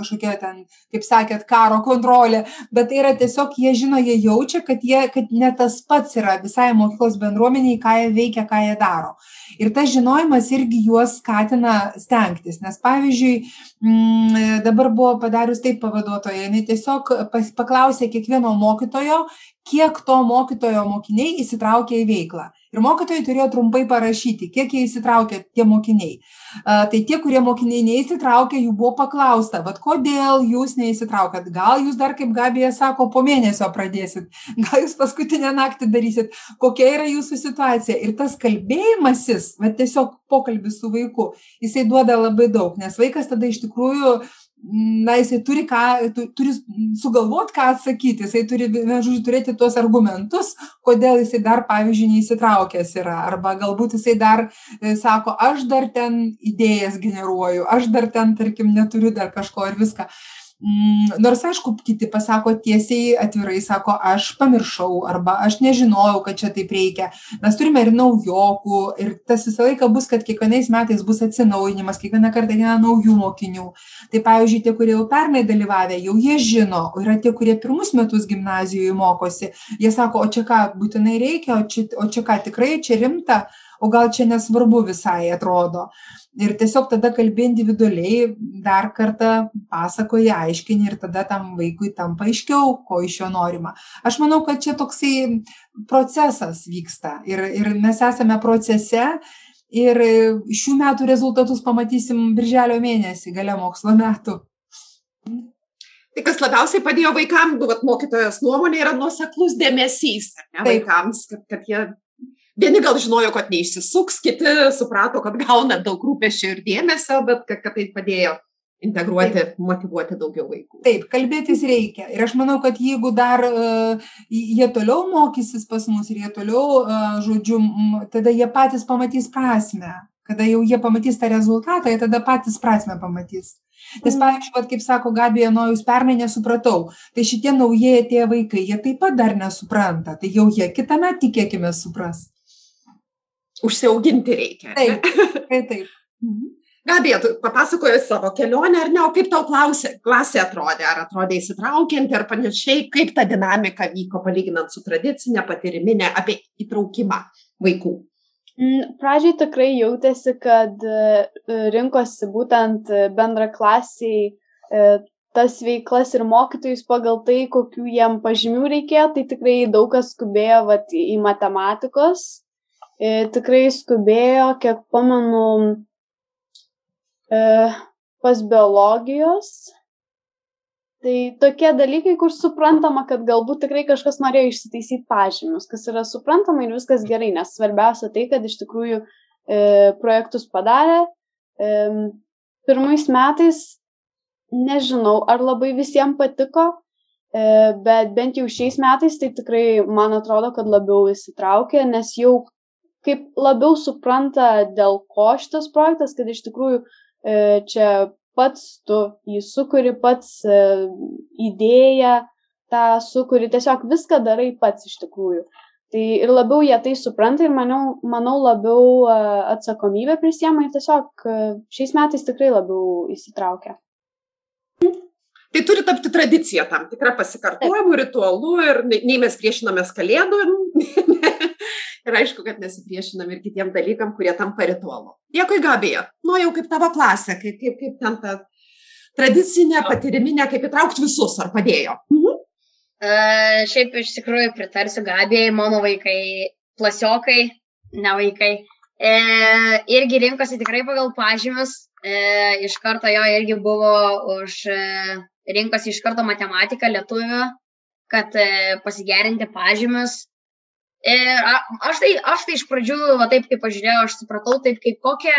kažkokia ten kaip sakėt karo kontrolė bet tai yra tiesiog jie žino jie jaučia kad jie kad ne tas pats yra visai mokyklos bendruomenei ką jie veikia ką jie daro. Ir tas žinojimas irgi juos skatina stengtis. Nes pavyzdžiui mm, dabar buvo padarius taip pavaduotoja jinai tiesiog pas paklausė kiekvieno mokytojo kiek to mokytojo mokiniai įsitraukia į veiklą. Ir mokytojai turėjo trumpai parašyti, kiek jie įsitraukia tie mokiniai. A, tai tie, kurie mokiniai neįsitraukia, jų buvo paklausta, vad kodėl jūs neįsitraukat. Gal jūs dar, kaip Gabija sako, po mėnesio pradėsit, gal jūs paskutinę naktį darysit, kokia yra jūsų situacija. Ir tas kalbėjimasis, va tiesiog pokalbis su vaiku, jisai duoda labai daug, nes vaikas tada iš tikrųjų na, jisai turi, ką, turi sugalvoti, ką atsakyti, jisai turi, žodžiu, turėti tuos argumentus, kodėl jisai dar, pavyzdžiui, neįsitraukęs yra, arba galbūt jisai dar e, sako, aš dar ten idėjas generuoju, aš dar ten, tarkim, neturiu dar kažko ir viską. Mm, nors aišku, kiti pasako tiesiai, atvirai sako, aš pamiršau arba aš nežinojau, kad čia taip reikia. Mes turime ir naujokų ir tas visą laiką bus, kad kiekvienais metais bus atsinaujinimas, kiekvieną kartą ateina naujų mokinių. Tai pavyzdžiui, tie, kurie jau pernai dalyvavę, jau jie žino, o yra tie, kurie pirmus metus gimnazijoje mokosi, jie sako, o čia ką būtinai reikia, o čia, o čia ką tikrai, čia rimta, o gal čia nesvarbu visai atrodo. Ir tiesiog tada kalbi individualiai dar kartą pasakoji aiškini ir tada tam vaikui tampa aiškiau ko iš jo norima. Aš manau kad čia toksai procesas vyksta ir ir mes esame procese ir šių metų rezultatus pamatysim birželio mėnesį gale mokslo metų. Tai kas labiausiai padėjo vaikams, nu, vat, mokytojos nuomonė yra nuoseklus dėmesys ne, vaikams, kad, kad jie vieni gal žinojo, kad neišsisuks, kiti suprato, kad gauna daug rūpešio ir dėmesio, bet kad, kad tai padėjo integruoti, Taip. motivuoti daugiau vaikų. Taip, kalbėtis reikia. Ir aš manau, kad jeigu dar uh, jie toliau mokysis pas mus ir jie toliau, uh, žodžiu, tada jie patys pamatys prasme. Kada jau jie pamatys tą rezultatą, jie tada patys prasme pamatys. Nes, mm. pavyzdžiui, vat, kaip sako Gabija, nu, jūs pernai nesupratau, tai šitie naujieji tie vaikai, jie taip pat dar nesupranta, tai jau jie kitame tikėkime supras užsiauginti reikia. Taip, taip. taip. Mhm. Gabija, tu papasakoji savo kelionę, ar ne, o kaip tau klausė, klasė atrodė, ar atrodė įsitraukianti, ar panašiai, kaip ta dinamika vyko palyginant su tradicinė patiriminė apie įtraukimą vaikų. Mm, pradžiai tikrai jautėsi, kad e, rinkosi būtent bendra klasiai e, tas veiklas ir mokytojus pagal tai, kokių jiem pažymių reikėjo, tai tikrai daug kas skubėjo vat, į matematikos E, tikrai skubėjo, kiek pamenu, e, pas biologijos. Tai tokie dalykai, kur suprantama, kad galbūt tikrai kažkas norėjo išsitaisyti pažymius, kas yra suprantama ir viskas gerai, nes svarbiausia tai, kad iš tikrųjų e, projektus padarė. E, pirmais metais nežinau, ar labai visiems patiko, e, bet bent jau šiais metais tai tikrai man atrodo, kad labiau įsitraukė, nes jau kaip labiau supranta, dėl ko šitas projektas, kad iš tikrųjų e, čia pats tu jį sukuri, pats e, idėją tą sukuri, tiesiog viską darai pats iš tikrųjų. Tai ir labiau jie tai supranta ir manau, manau labiau e, atsakomybę prisiema ir tiesiog šiais metais tikrai labiau įsitraukia. Tai turi tapti tradicija tam tikrą pasikartojimų, ritualų ir nei mes priešinamės kalėdų, ir aišku, kad nesipriešinam ir kitiem dalykam, kurie tampa ritualu. Dėkui, Gabija. Nu, jau kaip tavo klasė, kaip, kaip, kaip ten ta tradicinė, patyriminė, kaip įtraukti visus, ar padėjo? Mhm. Uh, šiaip iš tikrųjų pritarsiu Gabijai, mano vaikai, klasiokai, ne vaikai. E, irgi rinkosi tikrai pagal pažymius, e, iš karto jo irgi buvo už, e, rinkosi iš karto matematiką lietuvių, kad e, pasigerinti pažymius, Ir aš tai, aš tai iš pradžių, va, taip kaip pažiūrėjau, aš supratau taip kaip kokią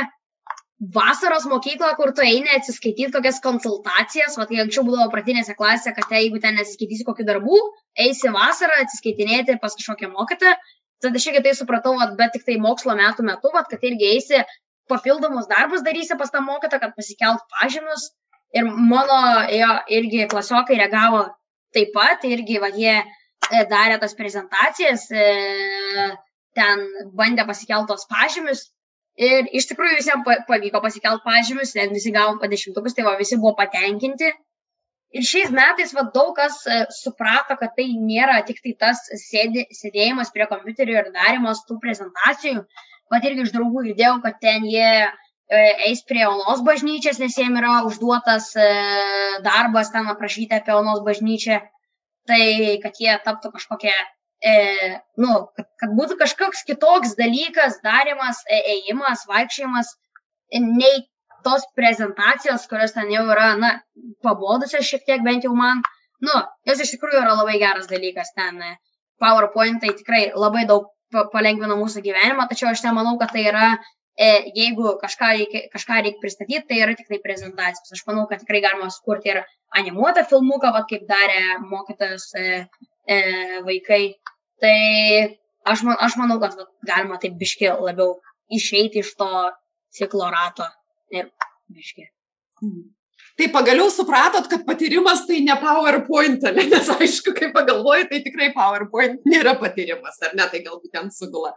vasaros mokyklą, kur tu eini atsiskaityti kokias konsultacijas, va, tai anksčiau būdavo pratinėse klasėse, kad te, jeigu ten nesiskaitysi kokių darbų, eisi vasarą atsiskaitinėti pas kažkokią mokytą, tada aš irgi tai supratau, va, bet tik tai mokslo metų metu, va, kad irgi eisi papildomus darbus darysi pas tą mokytą, kad pasikelt pažymius. Ir mano jo, irgi klasiokai reagavo taip pat, irgi va, jie E, darė tas prezentacijas, e, ten bandė pasikeltos pažymius ir iš tikrųjų visiems pavyko pasikelt pažymius, net visi gavom po dešimtukus, tai va visi buvo patenkinti. Ir šiais metais va, daug kas e, suprato, kad tai nėra tik tai tas sėdė, sėdėjimas prie kompiuterio ir darimas tų prezentacijų, bet irgi iš draugų girdėjau, kad ten jie eis prie Onos bažnyčios, nes jiems yra užduotas darbas ten aprašyti apie Onos bažnyčią tai kad jie taptų kažkokie, e, nu, kad, kad būtų kažkoks kitoks dalykas, darimas, e, ėjimas, vaikščiojimas, nei tos prezentacijos, kurios ten jau yra, na, pabodusios šiek tiek bent jau man, nu, jos iš tikrųjų yra labai geras dalykas ten. E, PowerPointai tikrai labai daug palengvina mūsų gyvenimą, tačiau aš nemanau, kad tai yra jeigu kažką reikia, kažką reikia pristatyti, tai yra tik tai prezentacijos. Aš manau, kad tikrai galima sukurti ir animuotą filmuką, va, kaip darė mokytojas e, e, vaikai. Tai aš, man, aš manau, kad va, galima taip biški labiau išeiti iš to ciklo rato ir biški. Mhm. Tai pagaliau supratot, kad patyrimas tai ne PowerPoint, ne? nes aišku, kai pagalvoji, tai tikrai PowerPoint nėra patyrimas, ar ne, tai galbūt ten sugula.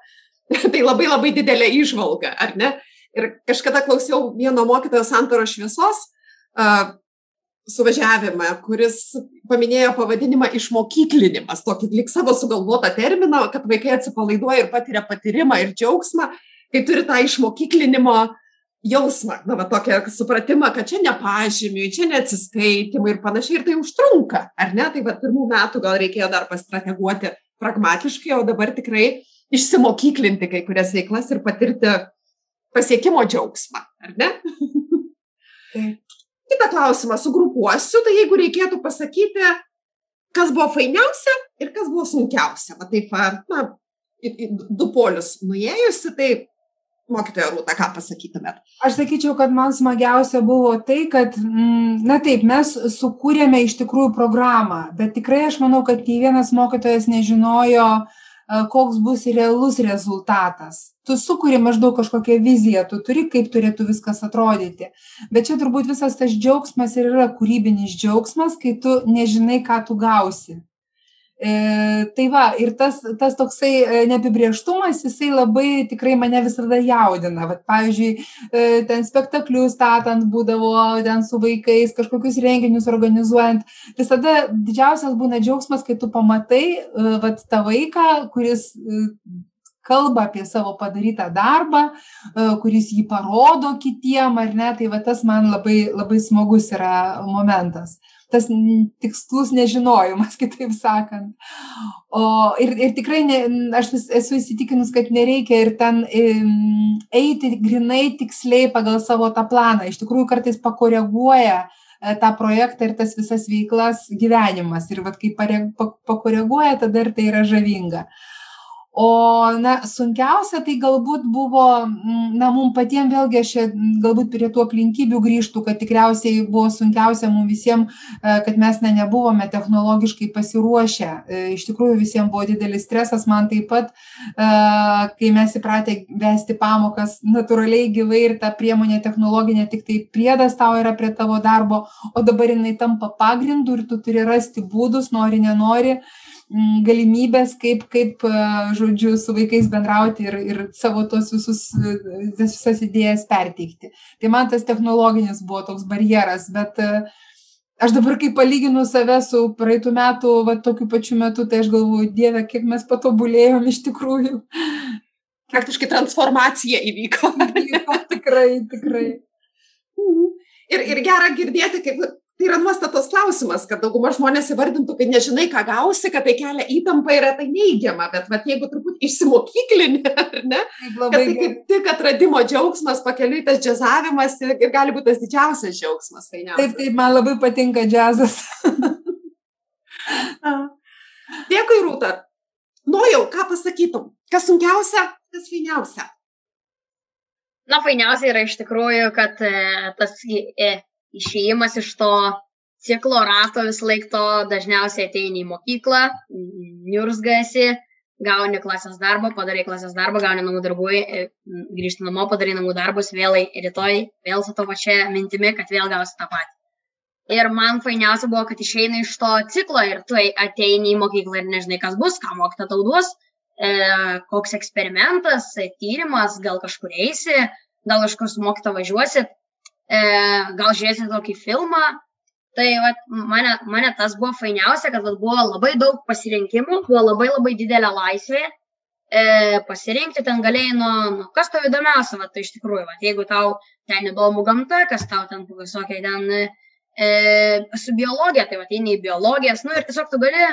tai labai labai didelė išvalga, ar ne? Ir kažkada klausiau vieno mokytojo Santoro šviesos uh, suvažiavimą, kuris paminėjo pavadinimą išmokyklinimas, tokį lik savo sugalvotą terminą, kad vaikai atsipalaiduoja ir patiria patyrimą ir džiaugsmą, kai turi tą išmokyklinimo jausmą, na, va, tokią supratimą, kad čia ne pažymiui, čia ne atsiskaitimai ir panašiai, ir tai užtrunka, ar ne? Tai va, pirmų metų gal reikėjo dar pastrateguoti pragmatiškai, o dabar tikrai išsimokyklinti kai kurias veiklas ir patirti pasiekimo džiaugsmą, ar ne? Kita klausimą sugrupuosiu, tai jeigu reikėtų pasakyti, kas buvo fainiausia ir kas buvo sunkiausia. Va taip, na, du polius nuėjusi, tai mokytoja Rūta, ką pasakytumėt? Aš sakyčiau, kad man smagiausia buvo tai, kad, mm, na taip, mes sukūrėme iš tikrųjų programą, bet tikrai aš manau, kad nei vienas mokytojas nežinojo, uh, koks bus realus rezultatas. Tu sukuri maždaug kažkokią viziją, tu turi, kaip turėtų viskas atrodyti. Bet čia turbūt visas tas džiaugsmas ir yra kūrybinis džiaugsmas, kai tu nežinai, ką tu gausi. E, tai va, ir tas, tas toksai e, neapibrieštumas, jisai labai tikrai mane visada jaudina. Vat, pavyzdžiui, e, ten spektaklius statant būdavo, ten su vaikais, kažkokius renginius organizuojant. Visada didžiausias būna džiaugsmas, kai tu pamatai vat, tą vaiką, kuris kalba apie savo padarytą darbą, kuris jį parodo kitiem, ar ne, tai va tas man labai, labai smagus yra momentas tas tikslus nežinojimas, kitaip sakant. O, ir, ir tikrai ne, aš vis, esu įsitikinus, kad nereikia ir ten eiti grinai tiksliai pagal savo tą planą. Iš tikrųjų, kartais pakoreguoja e, tą projektą ir tas visas veiklas gyvenimas. Ir vat, kai pakoreguoja, tada ir tai yra žavinga. Uh, o na sunkiausia tai galbūt buvo mm, na mum patiem vėlgi aš čia galbūt prie tų aplinkybių grįžtu kad tikriausiai buvo sunkiausia mum visiem e, kad mes na nebuvome technologiškai pasiruošę. E, iš tikrųjų visiem buvo didelis stresas man taip pat e, kai mes įpratę vesti pamokas natūraliai gyvai ir ta priemonė technologinė tiktai priedas tau yra prie tavo darbo o dabar jinai tampa pagrindu ir tu turi rasti būdus nori nenori. Mm, galimybės, kaip, kaip, e, žodžiu, su vaikais bendrauti ir, ir savo tos visus, visas idėjas perteikti. Tai man tas technologinis buvo toks barjeras, bet e, aš dabar, kai palyginu save su praeitų metų, va, tokiu pačiu metu, tai aš galvoju, Dieve, kiek mes patobulėjom iš tikrųjų. Praktiškai transformacija įvyko. įvyko tikrai, tikrai. Mhm. Ir, ir gera girdėti, kaip tai yra nuostatos klausimas kad dauguma žmonės įvardintų kad nežinai ką gausi kad tai kelia įtampą yra tai neigiama bet vat jeigu truputį išsimokyklini ar ne kad tai kaip tik atradimo džiaugsmas pakeliui tas džiazavimas ir gali būt tas didžiausias džiaugsmas fainiausias taip taip man labai patinka džiazas. Dėkui rūta. Nojau ką pasakytum? Kas sunkiausia kas fainiausia? Na fainiausia yra iš tikrųjų kad e, tas e, išėjimas iš to ciklo rato visą laiką to dažniausiai ateini į mokyklą, niurzgasi, gauni klasės darbą, padarai klasės darbą, gauni namų darbų, e, grįžti namo, padarai namų darbus, vėl rytoj, vėl su to pačia mintimi, kad vėl gausi tą patį. Ir man fainiausia buvo, kad išeina iš to ciklo ir tu ateini į mokyklą ir nežinai, kas bus, ką mokyta tau duos, e, koks eksperimentas, tyrimas, gal kažkur eisi, gal kažkur su mokyta važiuosit, e, gal žiūrėsit tokį filmą. Tai vat, mane, mane tas buvo fainiausia, kad vat, buvo labai daug pasirinkimų, buvo labai labai didelė laisvė e, pasirinkti, ten galėjai nuo, nu, kas tau įdomiausia, vat, tai iš tikrųjų, vat, jeigu tau ten įdomu gamta, kas tau ten visokie ten e, su biologija, tai ateini į biologijas, nu ir tiesiog tu gali,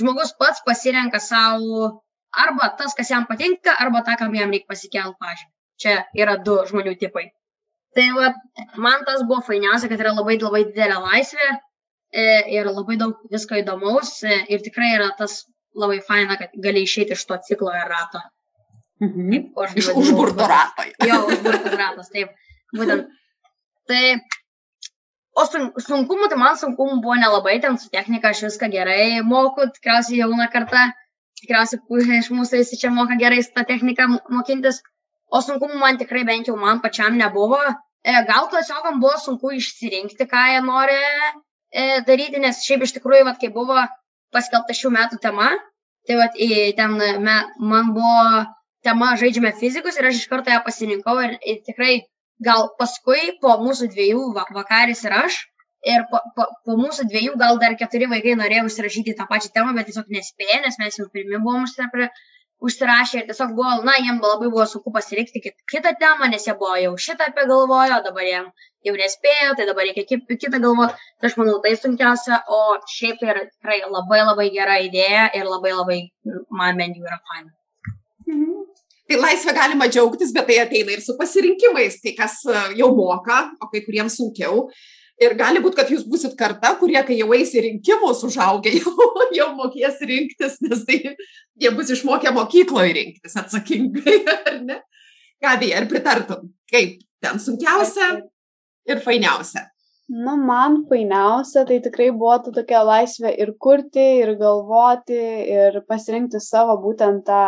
žmogus pats pasirenka savo arba tas, kas jam patinka, arba tą, kam jam reikia pasikelti pažymį. Čia yra du žmonių tipai. Tai va, man tas buvo fainiausia, kad yra labai labai didelė laisvė e, ir labai daug visko įdomaus e, ir tikrai yra tas labai faina, kad gali išeiti iš to ciklo ir rato. Mhm. Kaip, iš užburto rato. Jo, užburtas ratas, taip. Būtent. Tai, o sun, sunkumų, tai man sunkumų buvo nelabai, ten su technika aš viską gerai moku, tikriausiai jauna karta, tikriausiai pusė iš mūsų visi čia moka gerai tą techniką mokintis, o sunkumų man tikrai bent jau man pačiam nebuvo. E, gal klasiokam buvo sunku išsirinkti, ką jie nori e, daryti, nes šiaip iš tikrųjų, vat, kai buvo paskelbta šių metų tema, tai vat, ten me, man buvo tema žaidžiame fizikus ir aš iš karto ją pasirinkau ir, ir tikrai gal paskui po mūsų dviejų vakaris ir aš ir po, po, po mūsų dviejų gal dar keturi vaikai norėjo užsirašyti tą pačią temą, bet tiesiog nespėjo, nes mes jau pirmi buvom užsirašę ir tiesiog buvo, na, jiems labai buvo sunku pasirinkti kitą temą, nes jie buvo jau šitą apie galvojo, dabar jiem jau nespėjo, tai dabar reikia kitą galvoti. Tai aš manau, tai sunkiausia, o šiaip tai yra tikrai labai labai gera idėja ir labai labai man bent jau yra faina. Mhm. Tai laisvę galima džiaugtis, bet tai ateina ir su pasirinkimais. Tai kas e, jau moka, o kai kuriems sunkiau, Ir gali būti, kad jūs busit karta, kurie, kai jau eis į rinkimus užaugę, jau, jau mokės rinktis, nes tai jie bus išmokę mokykloje rinktis atsakingai, ar ne? Gabija, ar pritartum, kaip ten sunkiausia ir fainiausia? Nu, man fainiausia, tai tikrai buvo ta tokia laisvė ir kurti, ir galvoti, ir pasirinkti savo būtent tą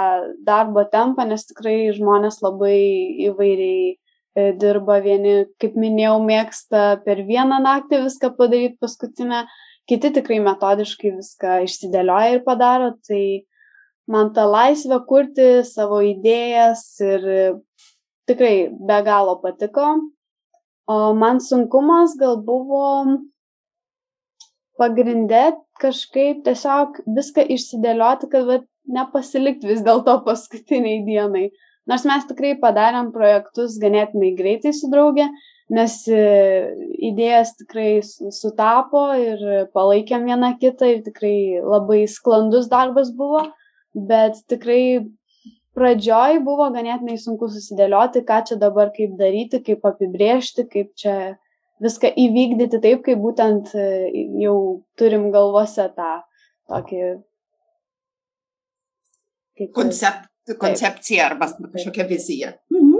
darbo tempą, nes tikrai žmonės labai įvairiai dirba vieni, kaip minėjau, mėgsta per vieną naktį viską padaryti paskutinę, kiti tikrai metodiškai viską išsidėlioja ir padaro, tai man ta laisvė kurti savo idėjas ir tikrai be galo patiko. O man sunkumas gal buvo pagrindė kažkaip tiesiog viską išsidėlioti, kad nepasilikti vis dėlto paskutiniai dienai. Nors mes tikrai padarėm projektus ganėtinai greitai su draugė, nes e, idėjas tikrai sutapo ir palaikėm vieną kitą ir tikrai labai sklandus darbas buvo, bet tikrai pradžioj buvo ganėtinai sunku susidėlioti, ką čia dabar kaip daryti, kaip apibriežti, kaip čia viską įvykdyti taip, kaip būtent e, jau turim galvose tą tokį. Koncept, koncepcija arba kažkokia vizija. Mhm.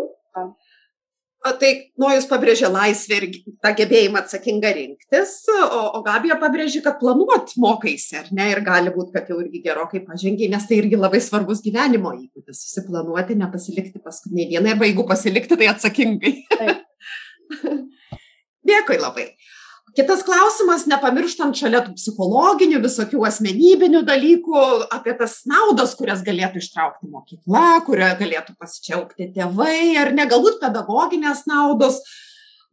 O tai Nojus pabrėžė laisvę ir tą gebėjimą atsakingą rinktis, o, o Gabija pabrėžė, kad planuot mokaisi, ar ne, ir gali būti, kad jau irgi gerokai pažengiai, nes tai irgi labai svarbus gyvenimo įgūdis - susiplanuoti, nepasilikti paskutinį dieną, arba jeigu pasilikti, tai atsakingai. Dėkui labai kitas klausimas nepamirštant šalia tų psichologinių visokių asmenybinių dalykų apie tas naudas kurias galėtų ištraukti mokykla kuria galėtų pasidžiaugti tėvai ar ne galbūt pedagoginės naudos.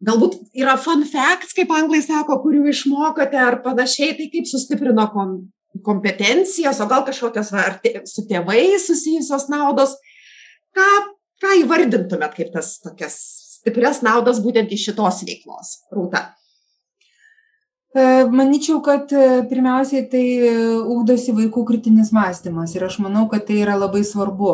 Galbūt yra fun facts kaip anglai sako kurių išmokote ar panašiai tai kaip sustiprino kom kompetencijas o gal kažkokios va, su tėvais susijusios naudos. Ką ką įvardintumėt kaip tas tokias stiprias naudas būtent iš šitos veiklos rūta E, manyčiau, kad e, pirmiausiai tai e, ugdosi vaikų kritinis mąstymas ir aš manau, kad tai yra labai svarbu.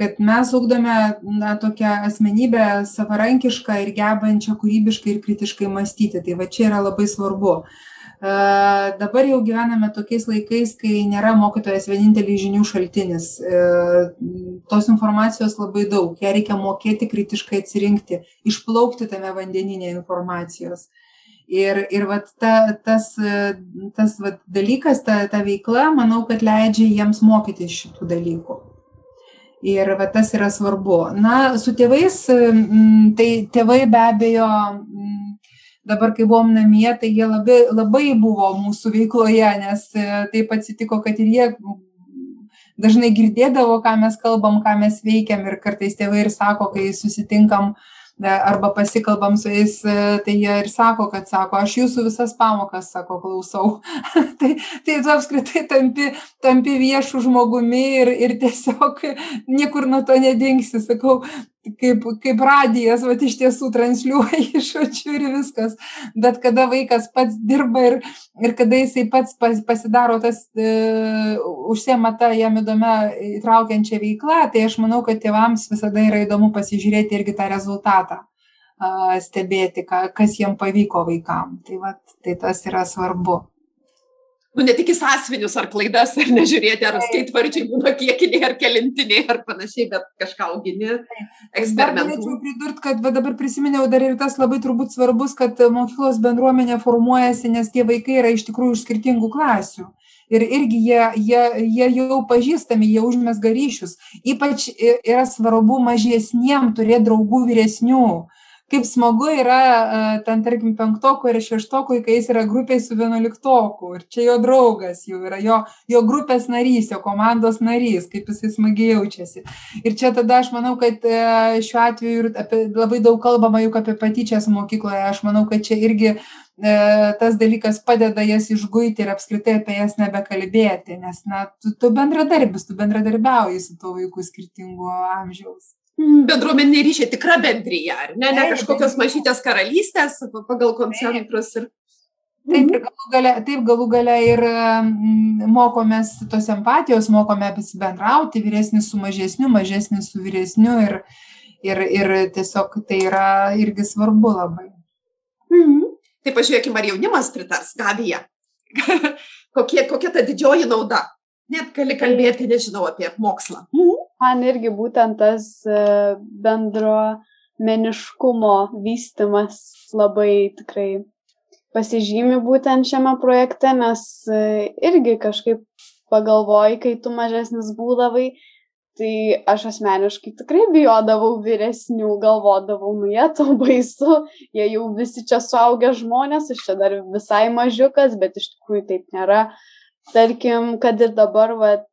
Kad mes ugdome na, tokią asmenybę savarankišką ir gebančią kūrybiškai ir kritiškai mąstyti. Tai va čia yra labai svarbu. Dabar jau gyvename tokiais laikais, kai nėra mokytojas vienintelis žinių šaltinis. Tos informacijos labai daug, ją reikia mokėti kritiškai atsirinkti, išplaukti tame vandeninė informacijos ir ir vat ta tas tas vat dalykas ta ta veikla manau kad leidžia jiems mokytis šitų dalykų. Ir va tas yra svarbu. Na su tėvais tai tėvai be abejo dabar kai buvom namie tai jie labai labai buvo mūsų veikloje nes e, taip atsitiko kad ir jie dažnai girdėdavo ką mes kalbam ką mes veikiam. Ir kartais tėvai ir sako kai susitinkam arba pasikalbam su jais, e, tai jie ir sako, kad sako, aš jūsų visas pamokas, sako, klausau. tai, tai tu apskritai tampi, tampi viešų žmogumi ir, ir tiesiog niekur nuo to nedingsi. Sakau, kaip, kaip radijas, va iš tiesų transliuoja iš žodžių ir viskas. Bet kada vaikas pats dirba ir, ir kada jisai pats pas, pasidaro tas, e, užsiema tą jam įdomią įtraukiančią veiklą, tai aš manau, kad tėvams visada yra įdomu pasižiūrėti irgi tą rezultatą stebėti, kas jiem pavyko vaikam. Tai, va, tai tas yra svarbu nu ne tik į sąsvinius ar klaidas, ar nežiūrėti, ar skaitvardžiai būna kiekiniai, ar kelintiniai, ar panašiai, bet kažką augini, eksperimentuoji. Norėčiau pridurti, kad dabar prisiminiau dar ir tas labai turbūt svarbus, kad mokyklos bendruomenė formuojasi, nes tie vaikai yra iš tikrųjų iš skirtingų klasių. Ir irgi jie, jie, jie jau pažįstami, jie užmesga ryšius. Ypač yra svarbu mažesniem turėti draugų vyresnių kaip smagu yra ten, tarkim, penktokų ir šeštokų, kai jis yra grupiai su vienuoliktoku. Ir čia jo draugas jau yra, jo, jo grupės narys, jo komandos narys, kaip jisai smagiai jaučiasi. Ir čia tada aš manau, kad e, šiuo atveju apie, labai daug kalbama juk apie patyčias mokykloje. Aš manau, kad čia irgi e, tas dalykas padeda jas išguiti ir apskritai apie jas nebekalbėti, nes, na, tu, tu bendradarbis, tu bendradarbiauji su tuo vaiku skirtingo amžiaus. Bendruomeniniai ryšiai, tikra bendryje, ar ne, ne kažkokios mažytės karalystės pagal koncentrus. Ir... Taip, ir galų gale, taip, galų gale ir mm, mokomės tos empatijos, mokome bendrauti, vyresnis su mažesniu, mažesnis su vyresniu ir, ir, ir tiesiog tai yra irgi svarbu labai. Mhm. Tai pažiūrėkime, ar jaunimas pritars, Gabija. kokie, kokia ta didžioji nauda? Net gali kalbėti, nežinau, apie mokslą. Mhm man irgi būtent tas e, bendro meniškumo vystimas labai tikrai pasižymi būtent šiame projekte, nes e, irgi kažkaip pagalvoji, kai tu mažesnis būdavai, tai aš asmeniškai tikrai bijodavau vyresnių, galvodavau, nu jie to baisu, jie jau visi čia suaugę žmonės, aš čia dar visai mažiukas, bet iš tikrųjų taip nėra. Tarkim, kad ir dabar, vat,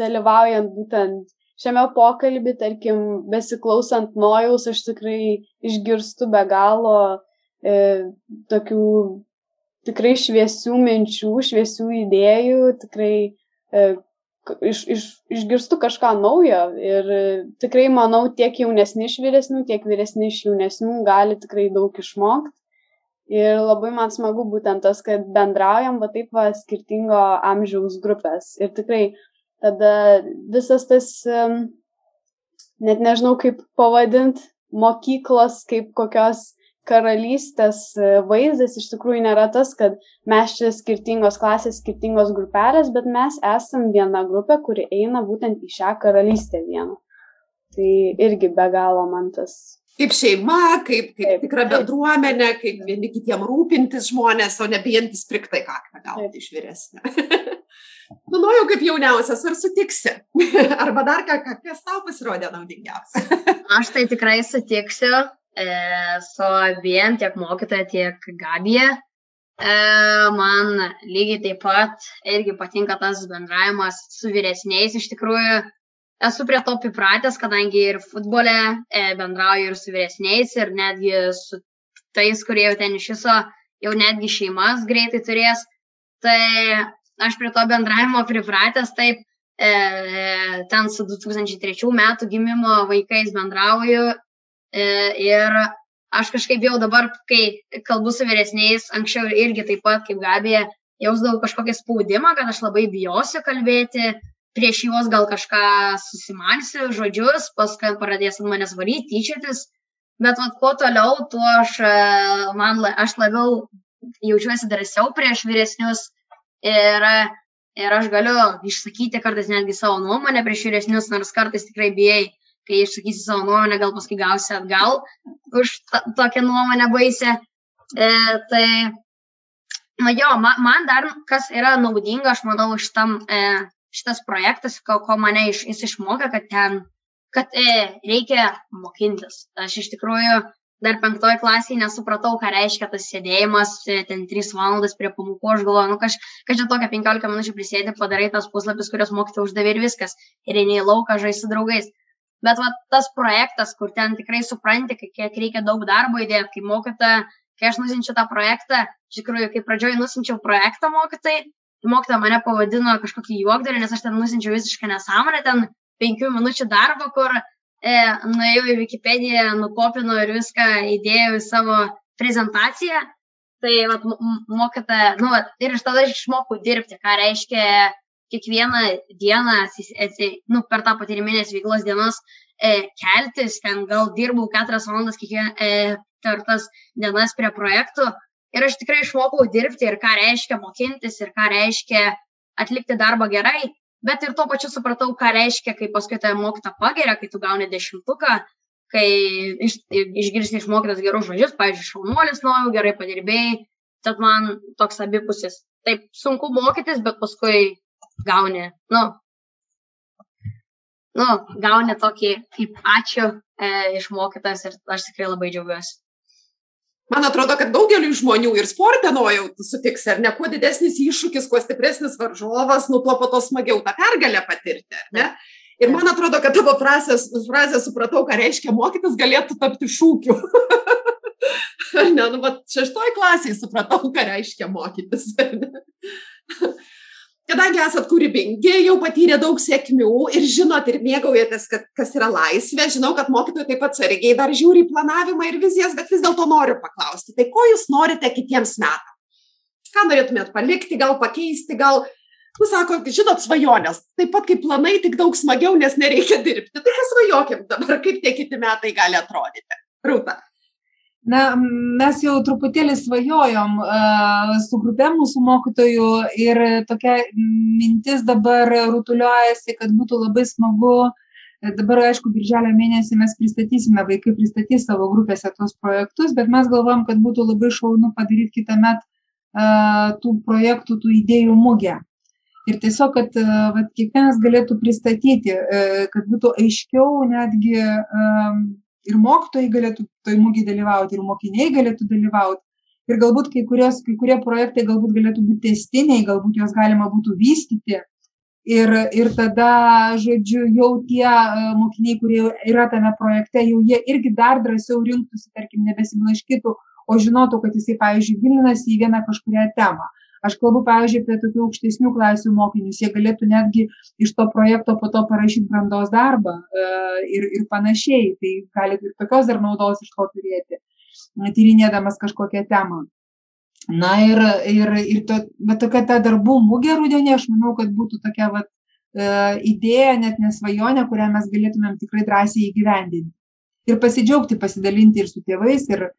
dalyvaujant būtent šiame pokalbį, tarkim, besiklausant nojaus, aš tikrai išgirstu be galo e, tokių tikrai šviesių minčių, šviesių idėjų, tikrai e, iš, iš, išgirstu kažką naujo ir tikrai manau, tiek jaunesni iš vyresnių, tiek vyresni iš jaunesnių gali tikrai daug išmokti. Ir labai man smagu būtent tas, kad bendraujam va taip va skirtingo amžiaus grupės. Ir tikrai tada visas tas, net nežinau kaip pavadint, mokyklos kaip kokios karalystės e, vaizdas iš tikrųjų nėra tas, kad mes čia skirtingos klasės, skirtingos grupelės, bet mes esam viena grupė, kuri eina būtent į šią karalystę vieną. Tai irgi be galo man tas. Kaip šeima, kaip, kaip tikra bendruomenė, kaip vieni kitiem rūpintis žmonės, o ne bijantis priktai kaktą gauti iš vyresnio. Manojau, kaip jauniausias, ar sutiksi? Arba dar ką, kas tau pasirodė naudingiausia? Aš tai tikrai sutiksiu e, su abiem, tiek mokytoja, tiek Gabija. E, man lygiai taip pat irgi patinka tas bendravimas su vyresniais. Iš tikrųjų, esu prie to pripratęs, kadangi ir futbole e, bendrauju ir su vyresniais, ir netgi su tais, kurie jau ten iš viso jau netgi šeimas greitai turės. Tai aš prie to bendravimo pripratęs taip, e, ten su 2003 metų gimimo vaikais bendrauju e, ir aš kažkaip jau dabar, kai kalbu su vyresniais, anksčiau irgi taip pat kaip Gabija, jausdavau kažkokį spaudimą, kad aš labai bijosiu kalbėti, prieš juos gal kažką susimalsiu, žodžius, paskui pradės ant manęs varyti, tyčiotis, bet vat, kuo toliau, tuo aš, e, man, aš labiau jaučiuosi drąsiau prieš vyresnius ir, ir aš galiu išsakyti kartais netgi savo nuomonę prieš vyresnius, nors kartais tikrai bijai, kai išsakysi savo nuomonę, gal paskui gausi atgal už tokią nuomonę baisę. E, tai, na jo, man, man dar kas yra naudinga, aš manau, šitam, e, šitas projektas, ko, ko mane iš, jis išmokė, kad ten, kad e, reikia mokintis. Aš iš tikrųjų dar penktoj klasėj nesupratau, ką reiškia tas sėdėjimas e, ten 3 valandas prie pamokų, aš galvoju, nu kaž, kažkaip tokia 15 minučių prisėdi, padarai tas puslapis, kurios mokytojai uždavė ir viskas, ir eini į lauką žaisti su draugais. Bet va, tas projektas, kur ten tikrai supranti, kiek reikia daug darbo įdėti, kaip mokytoja, kai aš nusinčiau tą projektą, iš tikrųjų, kai pradžioj nusinčiau projektą mokytojai, mokytoja mane pavadino kažkokį juokdarį, nes aš ten nusinčiau visišką nesąmonę, ten penkių minučių darbą, kur e, nuėjau į Wikipediją, nukopinau ir viską įdėjau į savo prezentaciją. Tai vat, mokyta, nu, vat, ir iš tada aš išmokau dirbti, ką reiškia kiekvieną dieną, nu, per tą patyriminės veiklos dienos e, keltis, ten gal dirbau keturias valandas kiekvieną e, per tas dienas prie projektų. Ir aš tikrai išmokau dirbti ir ką reiškia mokintis ir ką reiškia atlikti darbą gerai bet ir tuo pačiu supratau, ką reiškia, kai paskui tave mokyta pageria, kai tu gauni dešimtuką, kai iš, išgirsti išmokytas gerus žodžius, pavyzdžiui, šaunuolis nuojau, gerai padirbėjai, tad man toks abipusis. Taip sunku mokytis, bet paskui gauni, nu, nu gauni tokį kaip ačiū e, išmokytas ir aš tikrai labai džiaugiuosi man atrodo kad daugeliui žmonių ir sporte nojau tu sutiksi ar ne? Kuo didesnis iššūkis kuo stipresnis varžovas nu tuo po to smagiau tą pergalę patirti ar ne? Ir man atrodo kad tavo frazės frazė supratau ką reiškia mokytis galėtų tapti šūkiu. Ar ne nu vat šeštoj klasėj supratau ką reiškia mokytis ar ne kadangi esat kūrybingi, jau patyrė daug sėkmių ir žinot ir mėgaujatės, kad, kas yra laisvė, žinau, kad mokytojai taip pat sargiai dar žiūri planavimą ir vizijas, bet vis dėlto noriu paklausti, tai ko jūs norite kitiems metams? Ką norėtumėt palikti, gal pakeisti, gal, nu sako, žinot, svajonės, taip pat kaip planai, tik daug smagiau, nes nereikia dirbti. Tai pasvajokim dabar, kaip tie kiti metai gali atrodyti. Rūta na mes jau truputėlį svajojom su grupe mūsų mokytojų ir tokia mintis dabar rutuliojasi, kad būtų labai smagu. Dabar, aišku, birželio mėnesį mes pristatysime, vaikai pristatys savo grupėse tuos projektus, bet mes galvom, kad būtų labai šaunu padaryti kitą metą tų projektų, tų idėjų mugę. Ir tiesiog, kad vat, kiekvienas galėtų pristatyti, kad būtų aiškiau netgi ir mokytojai galėtų toj mugėj dalyvauti, ir mokiniai galėtų dalyvauti. Ir galbūt kai, kurios, kai kurie projektai galbūt galėtų būti testiniai, galbūt juos galima būtų vystyti. Ir, ir tada, žodžiu, jau tie uh, mokiniai, kurie yra tame projekte, jau jie irgi dar drąsiau rinktųsi, tarkim, nebesiblaškytų, o žinotų, kad jisai, pavyzdžiui, gilinasi į vieną kažkurią temą aš kalbu pavyzdžiui apie tokių aukštesnių klasių mokinius. Jie galėtų netgi iš to projekto po to parašyt brandos darbą e, ir ir panašiai. Tai gali ir tokios dar naudos iš to turėti tyrinėdamas kažkokią temą. Na ir ir ir to bet tokia ta darbų mugė rudenį aš manau kad būtų tokia vat e, idėja net ne svajonė kurią mes galėtumėm tikrai drąsiai įgyvendinti. Ir pasidžiaugti pasidalinti ir su tėvais ir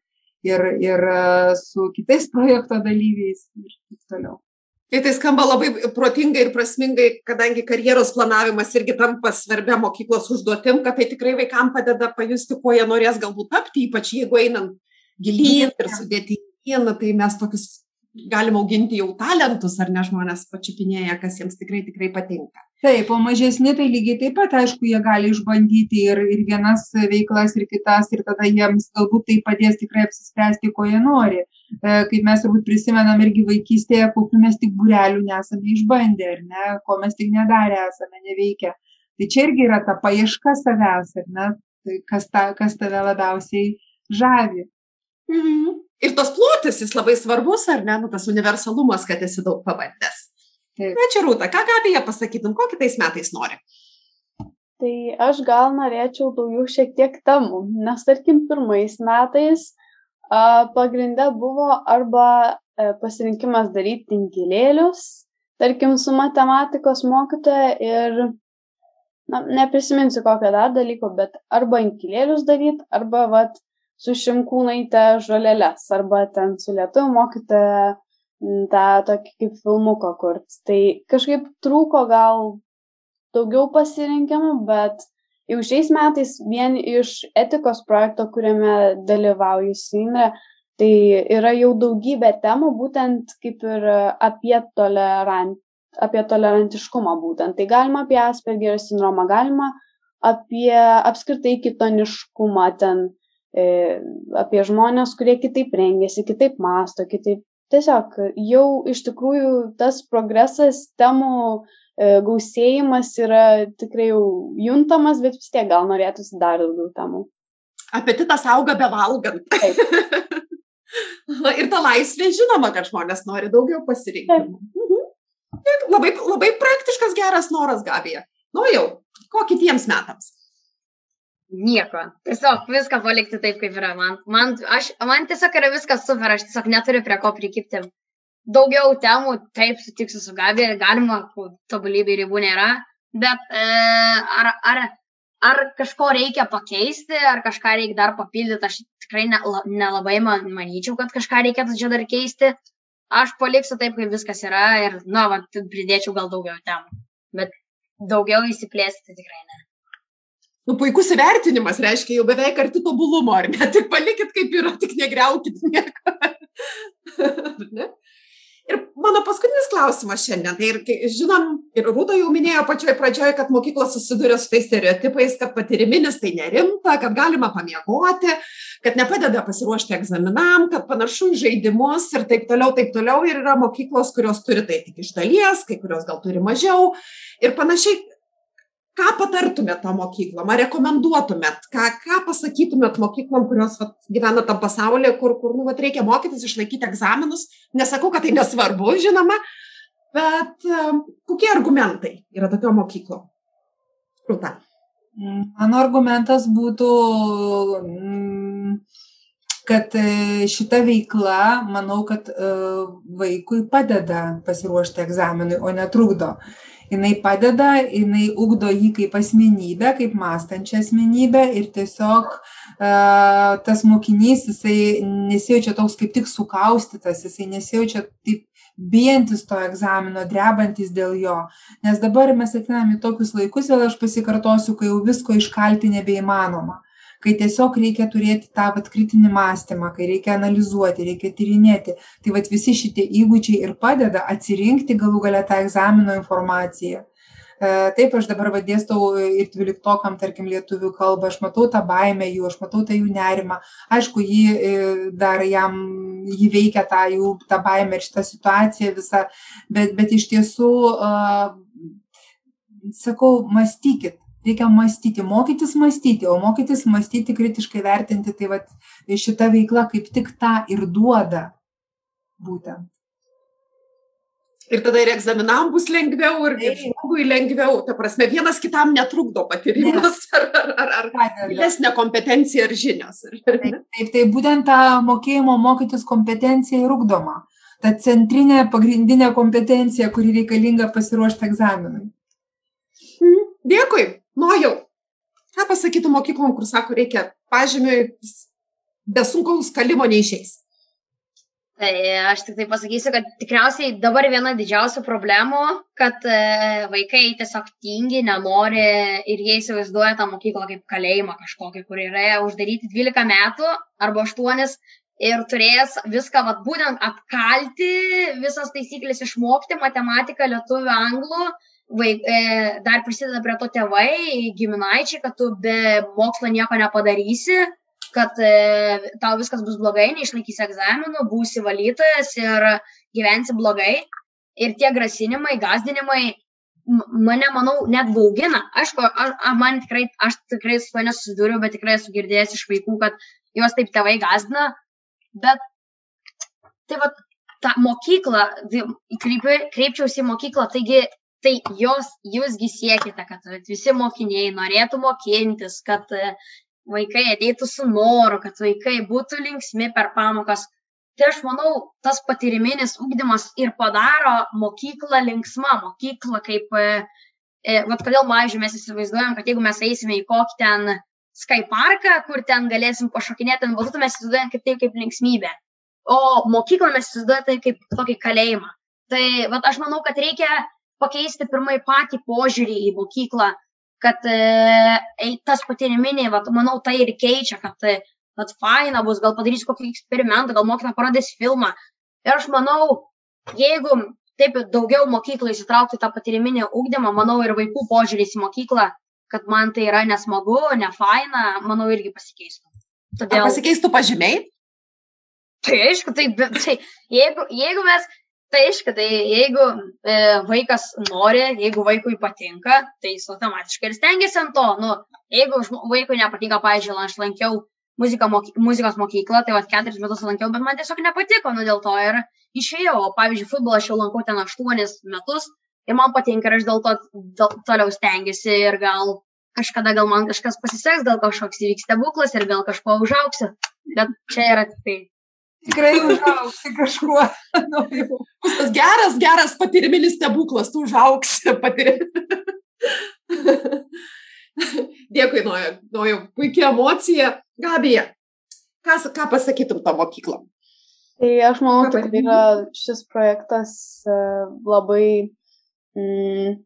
ir, ir e, su kitais projekto dalyviais ir taip toliau. Tai tai skamba labai protingai ir prasmingai, kadangi karjeros planavimas irgi tampa svarbia mokyklos užduotim, kad tai tikrai vaikams padeda pajusti, kuo jie norės galbūt tapti, ypač jeigu einant gilyn ir sudėtingyn, tai mes tokius galim auginti jau talentus, ar ne žmonės pačiupinėja, kas jiems tikrai tikrai patinka. Taip, o mažesni tai lygiai taip pat, aišku, jie gali išbandyti ir, ir vienas veiklas, ir kitas, ir tada jiems galbūt tai padės tikrai apsispręsti, ko jie nori. E, kaip mes turbūt prisimenam irgi vaikystėje, kokiu mes tik burelių nesame išbandę, ar ne, ko mes tik nedarę esame neveikę. Tai čia irgi yra ta paieška savęs, ar ne, tai kas, ta, kas tave labiausiai žavi. Mhm ir tas plotis jis labai svarbus, ar ne, nu, tas universalumas, kad esi daug pabandęs. Taip. Na čia rūta, ką ją pasakytum, ko kitais metais nori? Tai aš gal norėčiau daugiau šiek tiek temų, nes tarkim pirmais metais a, pagrinde buvo arba a, e, pasirinkimas daryti tinkilėlius, tarkim su matematikos mokytoja ir, na, neprisiminsiu kokio dar dalyko, bet arba inkilėlius daryti, arba vat su šimkūnaite žoleles arba ten su lietuvių mokytoja tą tokį kaip filmuką kurt. Tai kažkaip trūko gal daugiau pasirinkimų, bet jau šiais metais vien iš etikos projekto, kuriame dalyvauju Sinre, tai yra jau daugybė temų, būtent kaip ir apie, tolerant, apie tolerantiškumą būtent. Tai galima apie Aspergerio sindromą, galima apie apskritai kitoniškumą ten apie žmonės, kurie kitaip rengiasi, kitaip masto, kitaip. Tiesiog jau iš tikrųjų tas progresas, temų e, gausėjimas yra tikrai jau juntamas, bet vis tiek gal norėtųsi dar daugiau temų. Apetitas auga be valgant. ir ta laisvė žinoma, kad žmonės nori daugiau pasirinkimų. Mhm. Labai, labai praktiškas geras noras, Gabija. Nu jau, ko kitiems metams? Nieko. Tiesiog viską palikti taip, kaip yra. Man, man, aš, man tiesiog yra viskas super, aš tiesiog neturiu prie ko prikipti. Daugiau temų, taip, sutiksiu su Gabi, galima, tobulybė ribų nėra, bet e, ar, ar, ar kažko reikia pakeisti, ar kažką reikia dar papildyti, aš tikrai ne, nelabai man, manyčiau, kad kažką reikėtų čia dar keisti. Aš paliksiu taip, kaip viskas yra ir, na, va, pridėčiau gal daugiau temų, bet daugiau įsiplėsti tikrai ne nu, puikus įvertinimas, reiškia jau beveik arti tobulumo, ar ne? Tik palikit kaip yra, tik negriaukit nieko. ne? Ir mano paskutinis klausimas šiandien, tai ir žinom, ir Rūta jau minėjo pačioje pradžioje, kad mokyklos susiduria su tais stereotipais, kad patyriminis tai nerimta, kad galima pamiegoti, kad nepadeda pasiruošti egzaminam, kad panašu į žaidimus ir taip toliau, taip toliau. Ir yra mokyklos, kurios turi tai tik iš dalies, kai kurios gal turi mažiau. Ir panašiai, ką patartumėt tom mokyklom? Ar rekomenduotumėt? Ką ką pasakytumėt mokyklom kurios vat gyvena tam pasaulyje kur kur nu vat reikia mokytis išlaikyti egzaminus? Nesakau kad tai nesvarbu žinoma bet kokie argumentai yra tokiom mokyklom? Rūta. Mano argumentas būtų mm, kad e, šita veikla, manau, kad e, vaikui padeda pasiruošti egzaminui, o netrukdo jinai padeda, jinai ugdo jį kaip asmenybę, kaip mąstančią asmenybę ir tiesiog uh, tas mokinys, jisai nesijaučia toks kaip tik sukaustytas, jisai nesijaučia taip bijantis to egzamino, drebantis dėl jo. Nes dabar mes ateiname į tokius laikus, vėl aš pasikartosiu, kai jau visko iškalti nebeįmanoma kai tiesiog reikia turėti tą vat kritinį mąstymą, kai reikia analizuoti, reikia tyrinėti. Tai vat visi šitie įgūdžiai ir padeda atsirinkti galų galę tą egzamino informaciją. E, taip, aš dabar vadėstau ir dvyliktokam, tarkim, lietuvių kalbą, aš matau tą baimę jų, aš matau tą jų nerimą. Aišku, jį e, dar jam, jį veikia tą jų, tą baimę ir šitą situaciją visą, bet, bet iš tiesų, sakau, mąstykit, reikia mąstyti, mokytis mąstyti, o mokytis mąstyti, kritiškai vertinti, tai vat, šita veikla kaip tik tą ir duoda būtent. Ir tada ir egzaminam bus lengviau, ir, ir žmogui lengviau. Ta prasme, vienas kitam netrukdo patyrimas ar, ar, ar, ar gilesnė kompetencija ar žinios. Taip, taip, tai būtent ta mokėjimo mokytis kompetencija ir ugdoma. Ta centrinė pagrindinė kompetencija, kuri reikalinga pasiruošti egzaminui. Mhm. Dėkui nojau. Ką pasakytų mokyklom kur sako reikia pažymiui be sunkaus kalimo neišeis? Tai aš tik tai pasakysiu, kad tikriausiai dabar viena didžiausių problemų, kad e, vaikai tiesiog tingi, nenori ir jie įsivaizduoja tą mokyklą kaip kalėjimą kažkokį, kur yra uždaryti 12 metų arba 8 ir turės viską, vat, būtent apkalti, visas taisyklės išmokti, matematiką, lietuvių, anglų vaik, e, dar prisideda prie to tėvai, giminaičiai, kad tu be mokslo nieko nepadarysi, kad e, tau viskas bus blogai, neišlaikysi egzaminų, būsi valytojas ir gyvensi blogai. Ir tie grasinimai, gazdinimai mane, manau, net baugina. Aišku, aš, man tikrai, aš tikrai su to nesusidūriau, bet tikrai esu girdėjęs iš vaikų, kad juos taip tėvai gazdina. Bet tai va, ta mokykla, tai kreipčiausi į mokyklą, taigi tai jos jūs gi siekite kad visi mokiniai norėtų mokintis kad e, vaikai ateitų su noru kad vaikai būtų linksmi per pamokas. Tai aš manau tas patyriminis ugdymas ir padaro mokyklą linksma mokyklą kaip e, e, vat kodėl pavyzdžiui mes įsivaizduojam kad jeigu mes eisime į kokį ten sky parką kur ten galėsim pašokinėti ant batutų mes įsivaizduojam kaip tai kaip linksmybę o mokyklą mes įsivaizduojam tai kaip tokį kalėjimą. Tai vat aš manau kad reikia pakeisti pirmai patį požiūrį į mokyklą, kad e, tas patyriminiai, vat, manau, tai ir keičia, kad e, vat, faina bus, gal padarysiu kokį eksperimentą, gal mokytoja parodys filmą. Ir aš manau, jeigu taip daugiau mokyklų įsitraukti tą patyriminį ūkdymą, manau, ir vaikų požiūris į mokyklą, kad man tai yra nesmagu, ne faina, manau, irgi pasikeistų. Todėl... Ar pasikeistų pažymiai? Tai aišku, tai, tai jeigu, jeigu mes tai aišku tai jeigu e, vaikas nori jeigu vaikui patinka tai jis automatiškai ir stengiasi ant to nu jeigu vaikui nepatinka pavyzdžiui aš lankiau muziką moky, muzikos mokyklą tai vat keturis metus lankiau bet man tiesiog nepatiko nu dėl to ir išėjau o pavyzdžiui futbolą aš jau lankau ten aštuonis metus ir man patinka ir aš dėl to dėl, toliau stengiuosi ir gal kažkada gal man kažkas pasiseks, gal kažkoks įvyks stebuklas ir gal kažko užauksiu. Bet čia yra tik tai. Tikrai užaugsi kažkuo. Bus tas geras, geras patyriminis stebuklas, tu užauksi patyriminis. Dėkui, Noja, Noja, puikia emocija. Gabija, ką, ką pasakytum to mokyklom? Tai aš manau, kad yra šis projektas e, labai mm,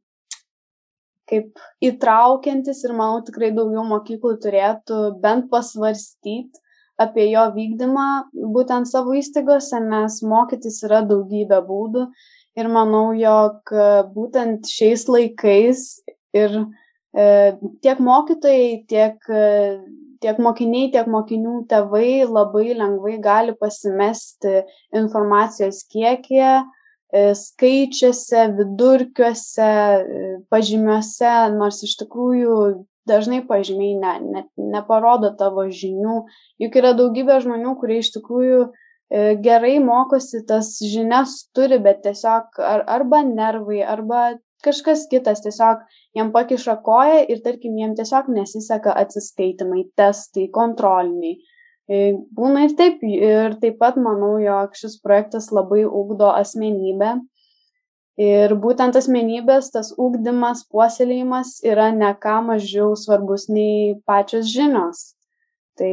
kaip įtraukiantis ir manau tikrai daugiau mokyklų turėtų bent pasvarstyti apie jo vykdymą būtent savo įstaigose, nes mokytis yra daugybė būdų. Ir manau, jog būtent šiais laikais ir e, tiek mokytojai, tiek e, tiek mokiniai, tiek mokinių tėvai labai lengvai gali pasimesti informacijos kiekyje, e, skaičiuose, vidurkiuose, e, pažymiuose, nors iš tikrųjų dažnai pažymiai ne, ne, neparodo tavo žinių. Juk yra daugybė žmonių, kurie iš tikrųjų e, gerai mokosi, tas žinias turi, bet tiesiog ar, arba nervai, arba kažkas kitas tiesiog jam pakiša koją ir tarkim jam tiesiog nesiseka atsiskaitimai, testai, kontroliniai. E, būna ir taip, ir taip pat manau, jog šis projektas labai ugdo asmenybę. Ir būtent asmenybės, tas ugdymas, puoselėjimas yra ne ką mažiau svarbus nei pačios žinios. Tai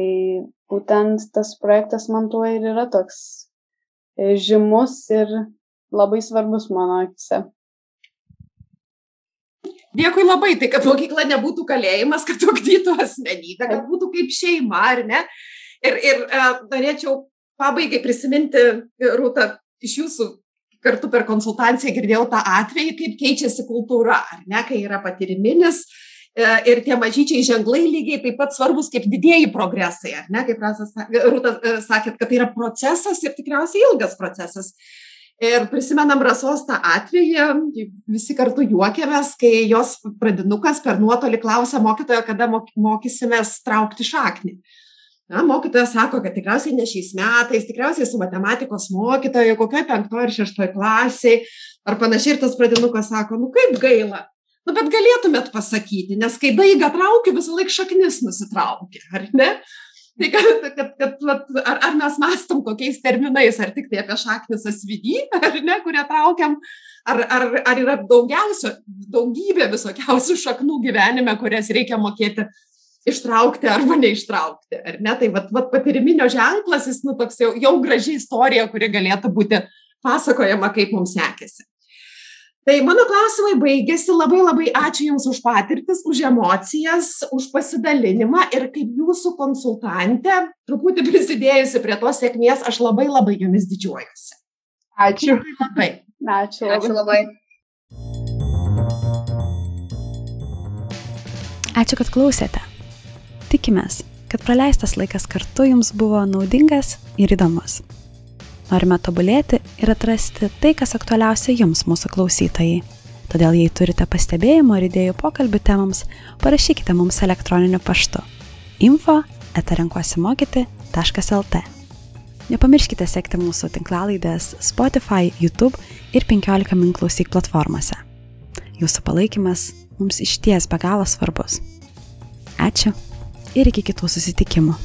būtent tas projektas man tuo ir yra toks e, žymus ir labai svarbus mano akise. Dėkui labai, tai kad mokykla nebūtų kalėjimas, kad ugdytų asmenybę, kad būtų kaip šeima, ar ne? Ir, ir uh, norėčiau pabaigai prisiminti, Rūta, iš jūsų kartu per konsultaciją girdėjau tą atvejį, kaip keičiasi kultūra, ar ne, kai yra patyriminis e, ir tie mažyčiai ženklai lygiai taip pat svarbus kaip didieji progresai, ar ne, kaip Rūta e, sakėt, kad tai yra procesas ir tikriausiai ilgas procesas. Ir prisimenam rasos tą atvejį, visi kartu juokėmės, kai jos pradinukas per nuotolį klausė mokytojo, kada mokysimės traukti šaknį. Na, mokytoja sako, kad tikriausiai ne šiais metais, tikriausiai su matematikos mokytoju, kokioje penktoje ir šeštoje klasėje, ar panašiai ir tas pradinukas sako, nu kaip gaila. Nu, bet galėtumėt pasakyti, nes kai daiga traukia, visą laiką šaknis nusitraukia, ar ne? Tai kad, kad, kad ar, ar mes mastom kokiais terminais, ar tik tai apie šaknis asvidį, ar ne, kurią traukiam, ar, ar, ar yra daugiausio, daugybė visokiausių šaknų gyvenime, kurias reikia mokėti ištraukti arba neištraukti, ar ne? Tai vat, vat patiriminio ženklas, jis, nu, toks jau, jau graži istorija, kuri galėtų būti pasakojama, kaip mums sekėsi. Tai mano klausimai baigėsi. Labai labai ačiū jums už patirtis už emocijas už pasidalinimą. Ir kaip jūsų konsultantė truputį prisidėjusi prie tos sėkmės aš labai labai jumis didžiuojuosi. Ačiū labai. Ačiū. Ačiū labai. Ačiū, kad klausėte. Tikimės, kad praleistas laikas kartu jums buvo naudingas ir įdomus. Norime tobulėti ir atrasti tai, kas aktualiausia jums, mūsų klausytojai. Todėl jei turite pastebėjimų ar idėjų pokalbių temams, parašykite mums elektroniniu paštu info etarenkuosimokyti.lt. Nepamirškite sekti mūsų tinklalaidės Spotify, YouTube ir 15 min klausyk platformose. Jūsų palaikymas mums išties be galo svarbus. Ačiū ir iki kitų susitikimų.